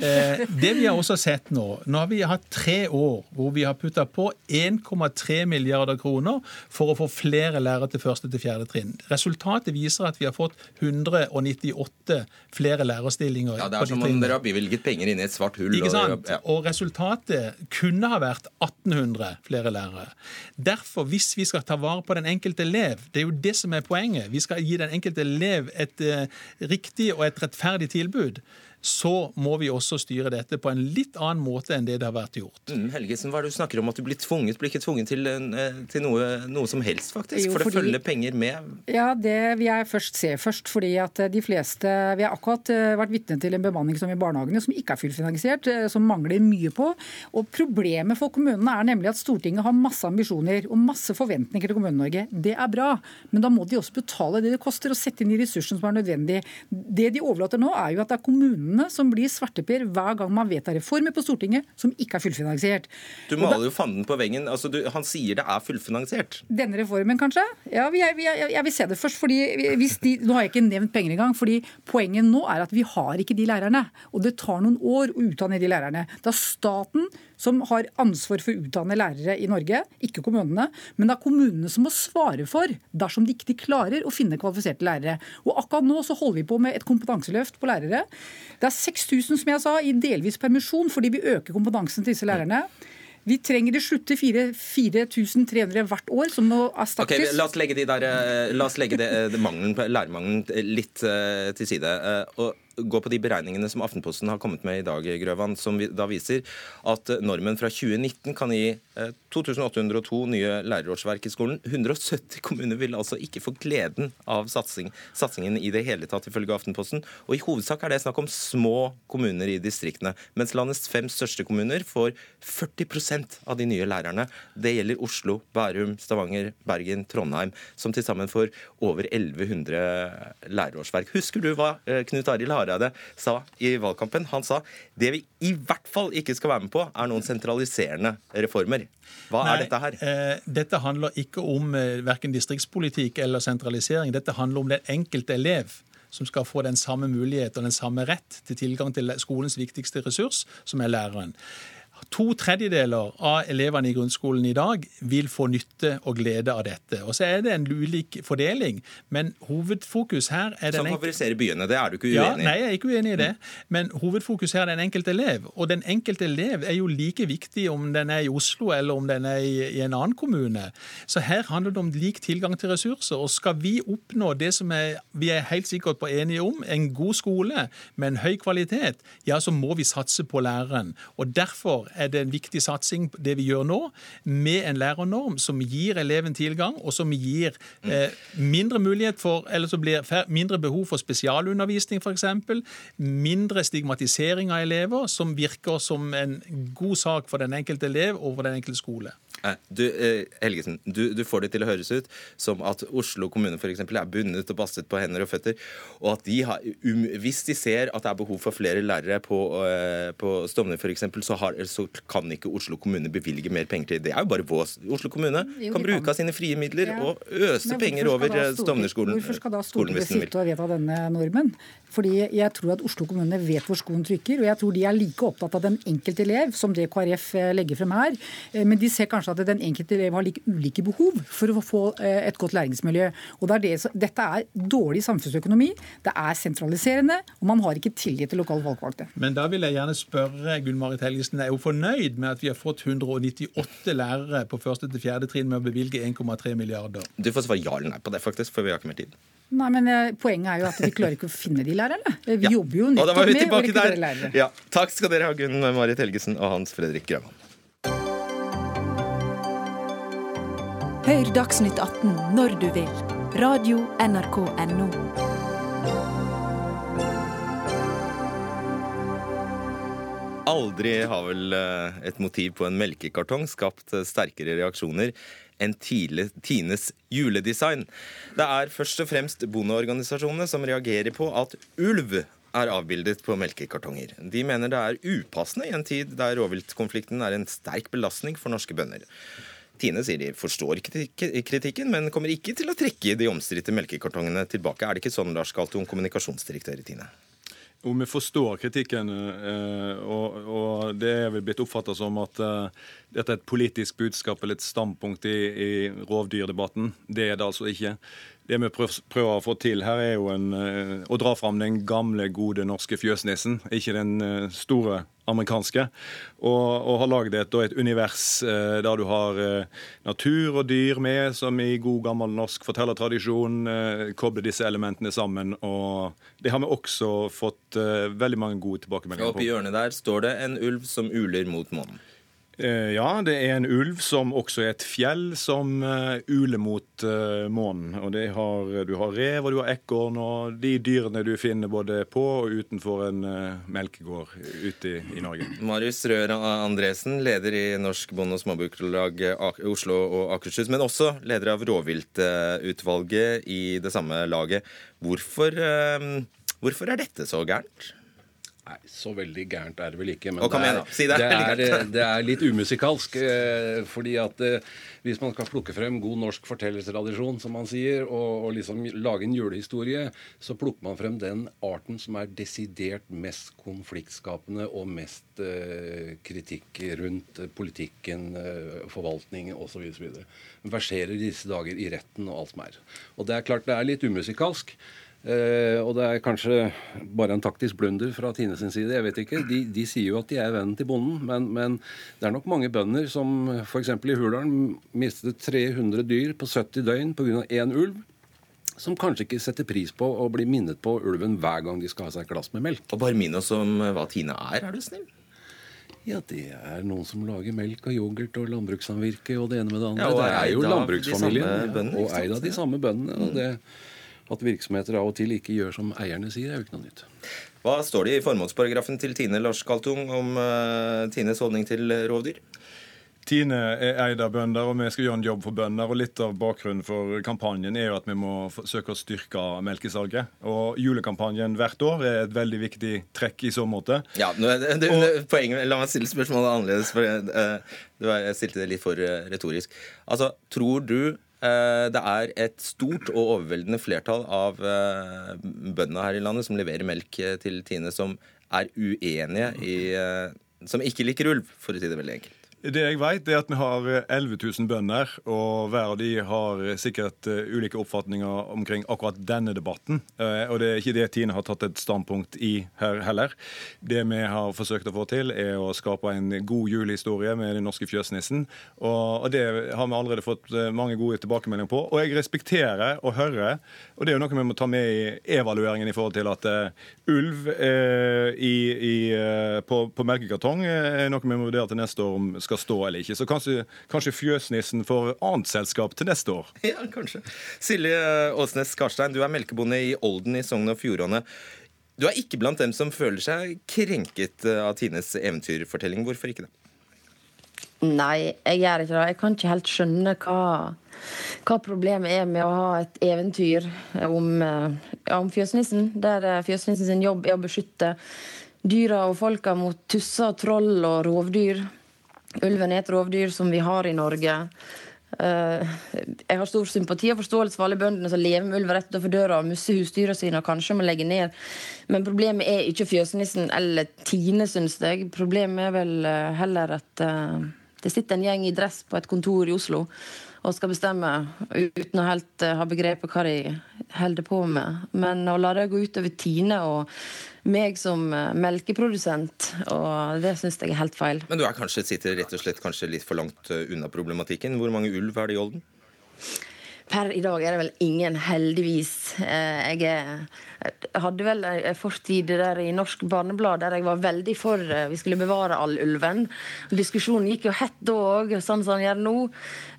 Eh, det vi har også sett sett nå Nå har vi hatt tre år hvor vi har putta på 1,3 milliarder kroner for å få flere lærere til første til fjerde trinn. Resultatet viser at vi har fått 198 flere lærerstillinger. Ja, Det er som om dere har bevilget penger inn i et svart hull. Ikke sant? Og, ja. og resultatet kunne ha vært 1800 flere lærere. Derfor, hvis vi skal ta vare på den enkelte elev, det er jo det som er poenget, vi skal gi den enkelte elev et uh, riktig og et rettferdig tilbud så må vi også styre dette på en litt annen måte enn det det har vært gjort. Mm, Helgesen, hva er det du snakker om at du blir tvunget? Blir ikke tvunget til, eh, til noe, noe, som helst, faktisk? Jo, for det følger penger med? Ja, det vil jeg først se først. fordi at de fleste Vi har akkurat eh, vært vitne til en bemanning som i barnehagene som ikke er fullfinansiert, eh, som mangler mye på. Og Problemet for kommunene er nemlig at Stortinget har masse ambisjoner og masse forventninger til Kommune-Norge. Det er bra, men da må de også betale det det koster, og sette inn de ressursene som er nødvendig. Det de overlater nå, er jo at det er kommunene kommunene som blir svarteper hver gang man vedtar reformer på Stortinget som ikke er fullfinansiert. Du maler jo fanden på veggen. Altså, du, han sier det er fullfinansiert. Denne reformen, kanskje? Ja, jeg, jeg, jeg vil se det først. fordi de, Nå har jeg ikke nevnt penger engang. fordi Poenget nå er at vi har ikke de lærerne. Og det tar noen år å utdanne de lærerne. Da staten som har ansvar for å utdanne lærere i Norge, ikke kommunene. Men det er kommunene som må svare for dersom de ikke klarer å finne kvalifiserte lærere. Og akkurat nå så holder vi på med et kompetanseløft på lærere. Det er 6000 som jeg sa, i delvis permisjon fordi vi øker kompetansen til disse lærerne. Vi trenger i slutte 4300 hvert år, som må erstattes. Okay, la oss legge, de der, eh, la oss legge det, det mangelen, lærermangelen litt uh, til side. Og gå på de beregningene som Aftenposten har kommet med i dag, Grøvan, som da viser at normen fra 2019 kan gi 2802 eh, nye lærerårsverk i skolen. 170 kommuner vil altså ikke få gleden av satsing, satsingen i det hele tatt, ifølge Aftenposten. Og i hovedsak er det snakk om små kommuner i distriktene, mens landets fem største kommuner får 40% av de nye lærerne. Det gjelder Oslo, Bærum, Stavanger, Bergen, Trondheim, som til sammen får over 1100 lærerårsverk. Husker du hva eh, Knut Arild Hareide sa i valgkampen. Han sa det vi i hvert fall ikke skal være med på, er noen sentraliserende reformer. Hva Nei, er dette her? Eh, dette handler ikke om eh, verken distriktspolitikk eller sentralisering. Dette handler om den enkelte elev som skal få den samme mulighet og den samme rett til tilgang til skolens viktigste ressurs, som er læreren. To tredjedeler av elevene i grunnskolen i dag vil få nytte og glede av dette. Og Så er det en ulik fordeling, men hovedfokus her er den Som favoriserer byene. Det er du ikke uenig i? Ja, Nei, jeg er ikke uenig i det. Men hovedfokus her er den enkelte elev. Og den enkelte elev er jo like viktig om den er i Oslo eller om den er i, i en annen kommune. Så her handler det om lik tilgang til ressurser. Og skal vi oppnå det som er, vi er helt sikkert på enige om, en god skole med en høy kvalitet, ja, så må vi satse på læreren. Og derfor er det en viktig satsing, det vi gjør nå, med en lærernorm som gir eleven tilgang, og som gir eh, mindre mulighet for, eller som blir mindre behov for spesialundervisning f.eks. Mindre stigmatisering av elever, som virker som en god sak for den enkelte elev og for den enkelte skole. Du, eh, Helgesen, du, du får det til å høres ut som at Oslo kommune for eksempel, er bundet og bastet på hender og føtter, og at de har, um, hvis de ser at det er behov for flere lærere på, uh, på Stovner f.eks., så, har, så kan ikke Oslo kommune bevilge mer penger til det. er jo bare vås. Oslo kommune Jo, kan bruke av sine frie midler Ja. og øse penger over eh, Stovner-skolen. Hvorfor skal da Stortinget sitte og vedta denne normen? Fordi jeg tror at Oslo kommune vet hvor skoen trykker, og jeg tror de er like opptatt av den enkelte elev som det KrF legger frem her. Men de ser kanskje at den enkelte elev har like ulike behov for å få eh, et godt læringsmiljø. Og det er det, Dette er dårlig samfunnsøkonomi, det er sentraliserende, og man har ikke tillit til lokale valgvalgte. Men da vil jeg gjerne spørre Gunn-Marit Helgesen, er hun fornøyd med at vi har fått 198 lærere på første til fjerde trinn med å bevilge 1,3 milliarder? Du får svare ja eller nei på det, faktisk, for vi har ikke mer tid. Nei, men eh, Poenget er jo at vi klarer ikke å finne de lærerne. Eh, Vi Ja. jobber jo Og nettopp med å tilbake rekruttere lærere. Ja, takk skal dere ha, Gunn Marit Helgesen og Hans Fredrik Grøvan. Hør Dagsnytt 18 når du vil. Radio NRK Radio.nrk.no. Aldri har vel eh, et motiv på en melkekartong skapt eh, sterkere reaksjoner enn Tines juledesign. Det er først og fremst bondeorganisasjonene som reagerer på at ulv er avbildet på melkekartonger. De mener det er upassende i en tid der rovviltkonflikten er en sterk belastning for norske bønder. Tine sier de forstår kritikken, men kommer ikke til å trekke de omstridte melkekartongene tilbake. Er det ikke sånn, Lars Galtung, kommunikasjonsdirektør i Tine? Jo, vi forstår kritikken, eh, og, det er vel blitt oppfatta som at eh, dette er et politisk budskap eller et standpunkt i rovdyrdebatten. Det er det altså ikke. Det vi prøver å få til her, er jo en, eh, å dra fram den gamle, gode norske fjøsnissen, ikke den eh, store amerikanske. Og, og har lagd et, et univers eh, der du har eh, natur og dyr med, som i god gammel norsk fortellertradisjon eh, kobler disse elementene sammen. Og det har vi også fått veldig mange gode tilbakemeldinger på. Oppi i hjørnet der står det en ulv som uler mot månen. Eh, ja, det er en ulv som også er et fjell som eh, uler mot eh, månen. Og har, du har rev og du har ekorn og de dyrene du finner både på og utenfor en melkegård ute i, i Norge. Marius Røer Andresen, leder i Norsk Bonde- og Småbrukarlag Oslo og Akershus, men også leder av rovviltutvalget i det samme laget. Hvorfor, hvorfor er dette så gærent? Nei, så veldig gærent er det vel ikke. Men det er, si det. det, er, *laughs* det er litt umusikalsk. eh, fordi at eh, hvis man skal plukke frem god norsk fortellertradisjon, som man sier, og, og liksom lage en julehistorie, så plukker man frem den arten som er desidert mest konfliktskapende og mest eh, kritikk rundt politikken, eh, forvaltningen osv. Verserer disse dager i retten og alt som er. Og det er klart det er litt umusikalsk. Eh, og det er kanskje bare en taktisk blunder fra Tine sin side. jeg vet ikke. De, de sier jo at de er vennen til bonden, men, men det er nok mange bønder som f.eks. i Hurdalen mistet 300 dyr på 70 døgn pga. én ulv. Som kanskje ikke setter pris på å bli minnet på ulven hver gang de skal ha seg et glass med melk. Og bare minn oss om hva Tine er, er du snill? Ja, det er noen som lager melk og yoghurt og landbrukssamvirke og det ene med det andre. Ja, og det er jo landbruksfamilien. og eid av de samme bøndene. Og det, at virksomheter av og til ikke gjør som eierne sier, er jo ikke noe nytt. Hva står det i formålsparagrafen til Tine Lars Kaltung om eh, Tines holdning til rovdyr? Tine er eid av bønder, og vi skal gjøre en jobb for bønder. og Litt av bakgrunnen for kampanjen er jo at vi må forsøke å styrke melkesalget. Og Julekampanjen hvert år er et veldig viktig trekk i så måte. Ja, nå, det, og, poenget, La meg stille spørsmålet annerledes. for uh, Jeg stilte det litt for uh, retorisk. Altså, Tror du det er et stort og overveldende flertall av bøndene her i landet som leverer melk til Tine, som er uenige i Som ikke liker ulv, for å si det veldig enkelt? Det jeg vet, er at vi har 11 000 bønder, og hver av de har sikkert eh, ulike oppfatninger omkring akkurat denne debatten. Eh, og det er ikke det Tine har tatt et standpunkt i her heller. Det vi har forsøkt å få til, er å skape en god julehistorie med den norske fjøsnissen. Og det har vi allerede fått eh, mange gode tilbakemeldinger på. Og jeg respekterer og hører, og det er jo noe vi må ta med i evalueringen i forhold til at ulv i, i, på, på melkekartong er noe vi må vurdere til neste år om skal skal stå eller ikke. Så kanskje, kanskje Fjøsnissen får annet selskap til neste år. *laughs* Ja, kanskje. Silje Åsnes Karstein, du er melkebonde i Olden i Sogn og Fjordane. Du er ikke blant dem som føler seg krenket av Tines eventyrfortelling. Hvorfor ikke det? Nei, jeg gjør ikke det. Jeg kan ikke helt skjønne hva, hva problemet er med å ha et eventyr om, om fjøsnissen, der fjøsnissen sin jobb er å beskytte dyra og folka mot tusser, troll og rovdyr. Ulven er et rovdyr som vi har i Norge. Eh, jeg har stor sympati og forståelse for alle bøndene som lever med ulv rett utenfor døra og musser husdyra sine og kanskje må legge ned. Men problemet er ikke fjøsnissen eller Tine, syns jeg. Problemet er vel eh, heller at eh, det sitter en gjeng i dress på et kontor i Oslo og skal bestemme uten å helt ha begrepet hva de holder på med. Men å la det gå utover Tine og meg som eh, melkeprodusent, og det syns jeg er helt feil. Men du er kanskje, sitter rett og slett kanskje litt for langt eh, unna problematikken. Hvor mange ulv er det i Olden? Per i dag er det vel ingen, heldigvis. Eh, jeg, hadde vel en fortid der i Norsk Barneblad der jeg var veldig for eh, vi skulle bevare all ulven. Diskusjonen gikk jo hett da òg, sånn som den gjør nå.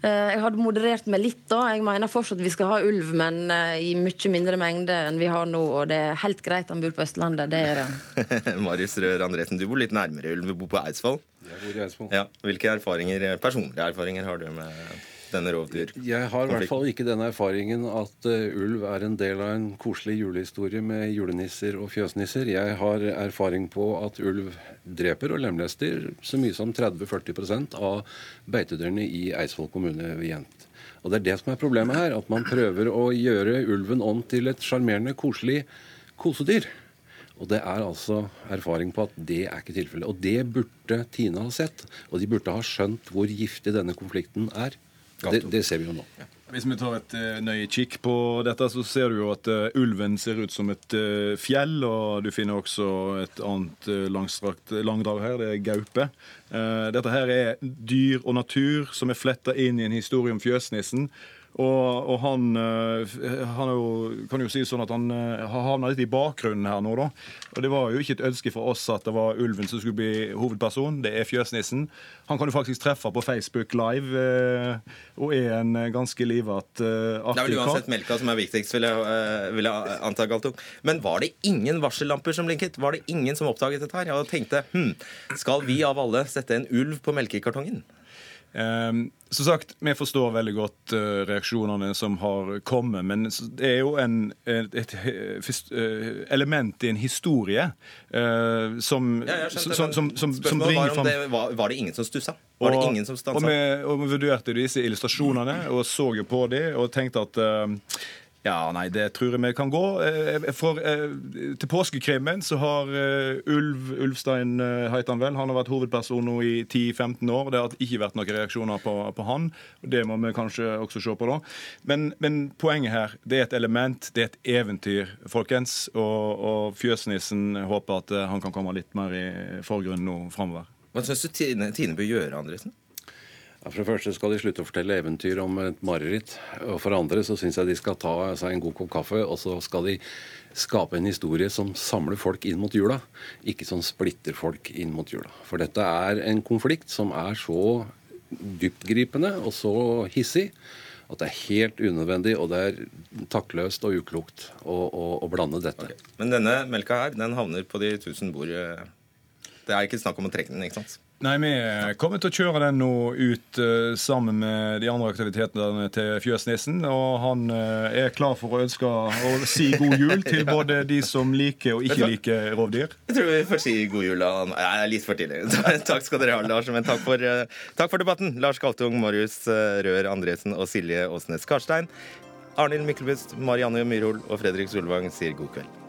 Eh, jeg hadde moderert meg litt da. Jeg mener fortsatt vi skal ha ulv, men i mye mindre mengde enn vi har nå. Og det er helt greit han bor på Østlandet, det er det. *laughs* Marius Røer Andresen, du bor litt nærmere ulv, du bor på Eidsvoll. Jeg bor i Eidsvoll. Ja. Hvilke erfaringer, personlige erfaringer har du med denne rovdyr? Jeg har i hvert fall ikke den erfaringen at uh, ulv er en del av en koselig julehistorie med julenisser og fjøsnisser. Jeg har erfaring på at ulv dreper og lemlester så mye som 30-40% av beitedyrene i Eidsvoll kommune ved Jent. Og Det er det som er problemet her, at man prøver å gjøre ulven om til et sjarmerende, koselig kosedyr. Og det er altså erfaring på at det er ikke tilfellet. Og det burde Tina ha sett. Og de burde ha skjønt hvor giftig denne konflikten er. Det, det, ser vi jo nå. Ja. Hvis vi tar et uh, nøye kikk på dette, så ser du jo at uh, ulven ser ut som et uh, fjell. Og du finner også et annet langstrakt langdrag her, det er gaupe. dette her er dyr og natur som er fletta inn i en historie om fjøsnissen. Og, og han, eh, han jo, kan jo si sånn at han eh, har havna litt i bakgrunnen her nå, da. Og det var jo ikke et ønske for oss at det var ulven som skulle bli hovedperson. Det er fjøsnissen. Han kan du faktisk treffe på Facebook Live, eh, og er en ganske livat kar. Det er vel uansett melka som er viktigst, vil jeg, vil jeg anta, Galtung. Men var det ingen varsellamper som blinket? Var det ingen som oppdaget dette her? Jeg tenkte hm, skal vi av alle sette en ulv på melkekartongen? Um, som sagt, Vi forstår veldig godt uh, reaksjonene som har kommet, men det er jo en, et, et, uh, element i en historie uh, som, ja, som, som, som, som bringer fram var, var, det ingen som stussa? Var det ingen som stansa? Og vi, og vi vurderte disse illustrasjonene og så jo på dem og tenkte at ja, nei, det tror jeg vi kan gå. Eh, for eh, Til påskekrimmen så har eh, Ulv Ulfstein heter han vel, han har vært hovedperson nå i 10-15 år. Det har ikke vært noen reaksjoner på, på, han. Det må vi kanskje også se på, da. Men, men, poenget her, det er et element, det er et eventyr, folkens. Og, og fjøsnissen håper at han kan komme litt mer i forgrunnen nå framover. Hva syns du Tine, Tine bør gjøre, Andresen? Ja, for det første skal de slutte å fortelle eventyr om et mareritt. Og for det andre så syns jeg de skal ta seg en god kopp kaffe, og så skal de skape en historie som samler folk inn mot jula, ikke som splitter folk inn mot jula. For dette er en konflikt som er så dyptgripende og så hissig at det er helt unødvendig og det er taktløst og uklokt å, å, å blande dette. Okay. Men denne melka her, den havner på de tusen bord. Det er ikke snakk om å trekke den, ikke sant? Nei, Vi kommer til å kjøre den nå ut uh, sammen med de andre aktivitetene til Fjøsnissen. Og han uh, er klar for å ønske å si god jul til *laughs* både de som liker og ikke liker rovdyr. Jeg tror vi får si god jul. Ja, litt for tidlig. *laughs* takk skal dere ha, Lars. Men takk for, uh, takk for debatten. Lars Galtung, Marius Rør Andresen og Silje Åsnes Karstein. Arnhild Myklebust, Marianne Myrhol og Fredrik Solvang sier god kveld.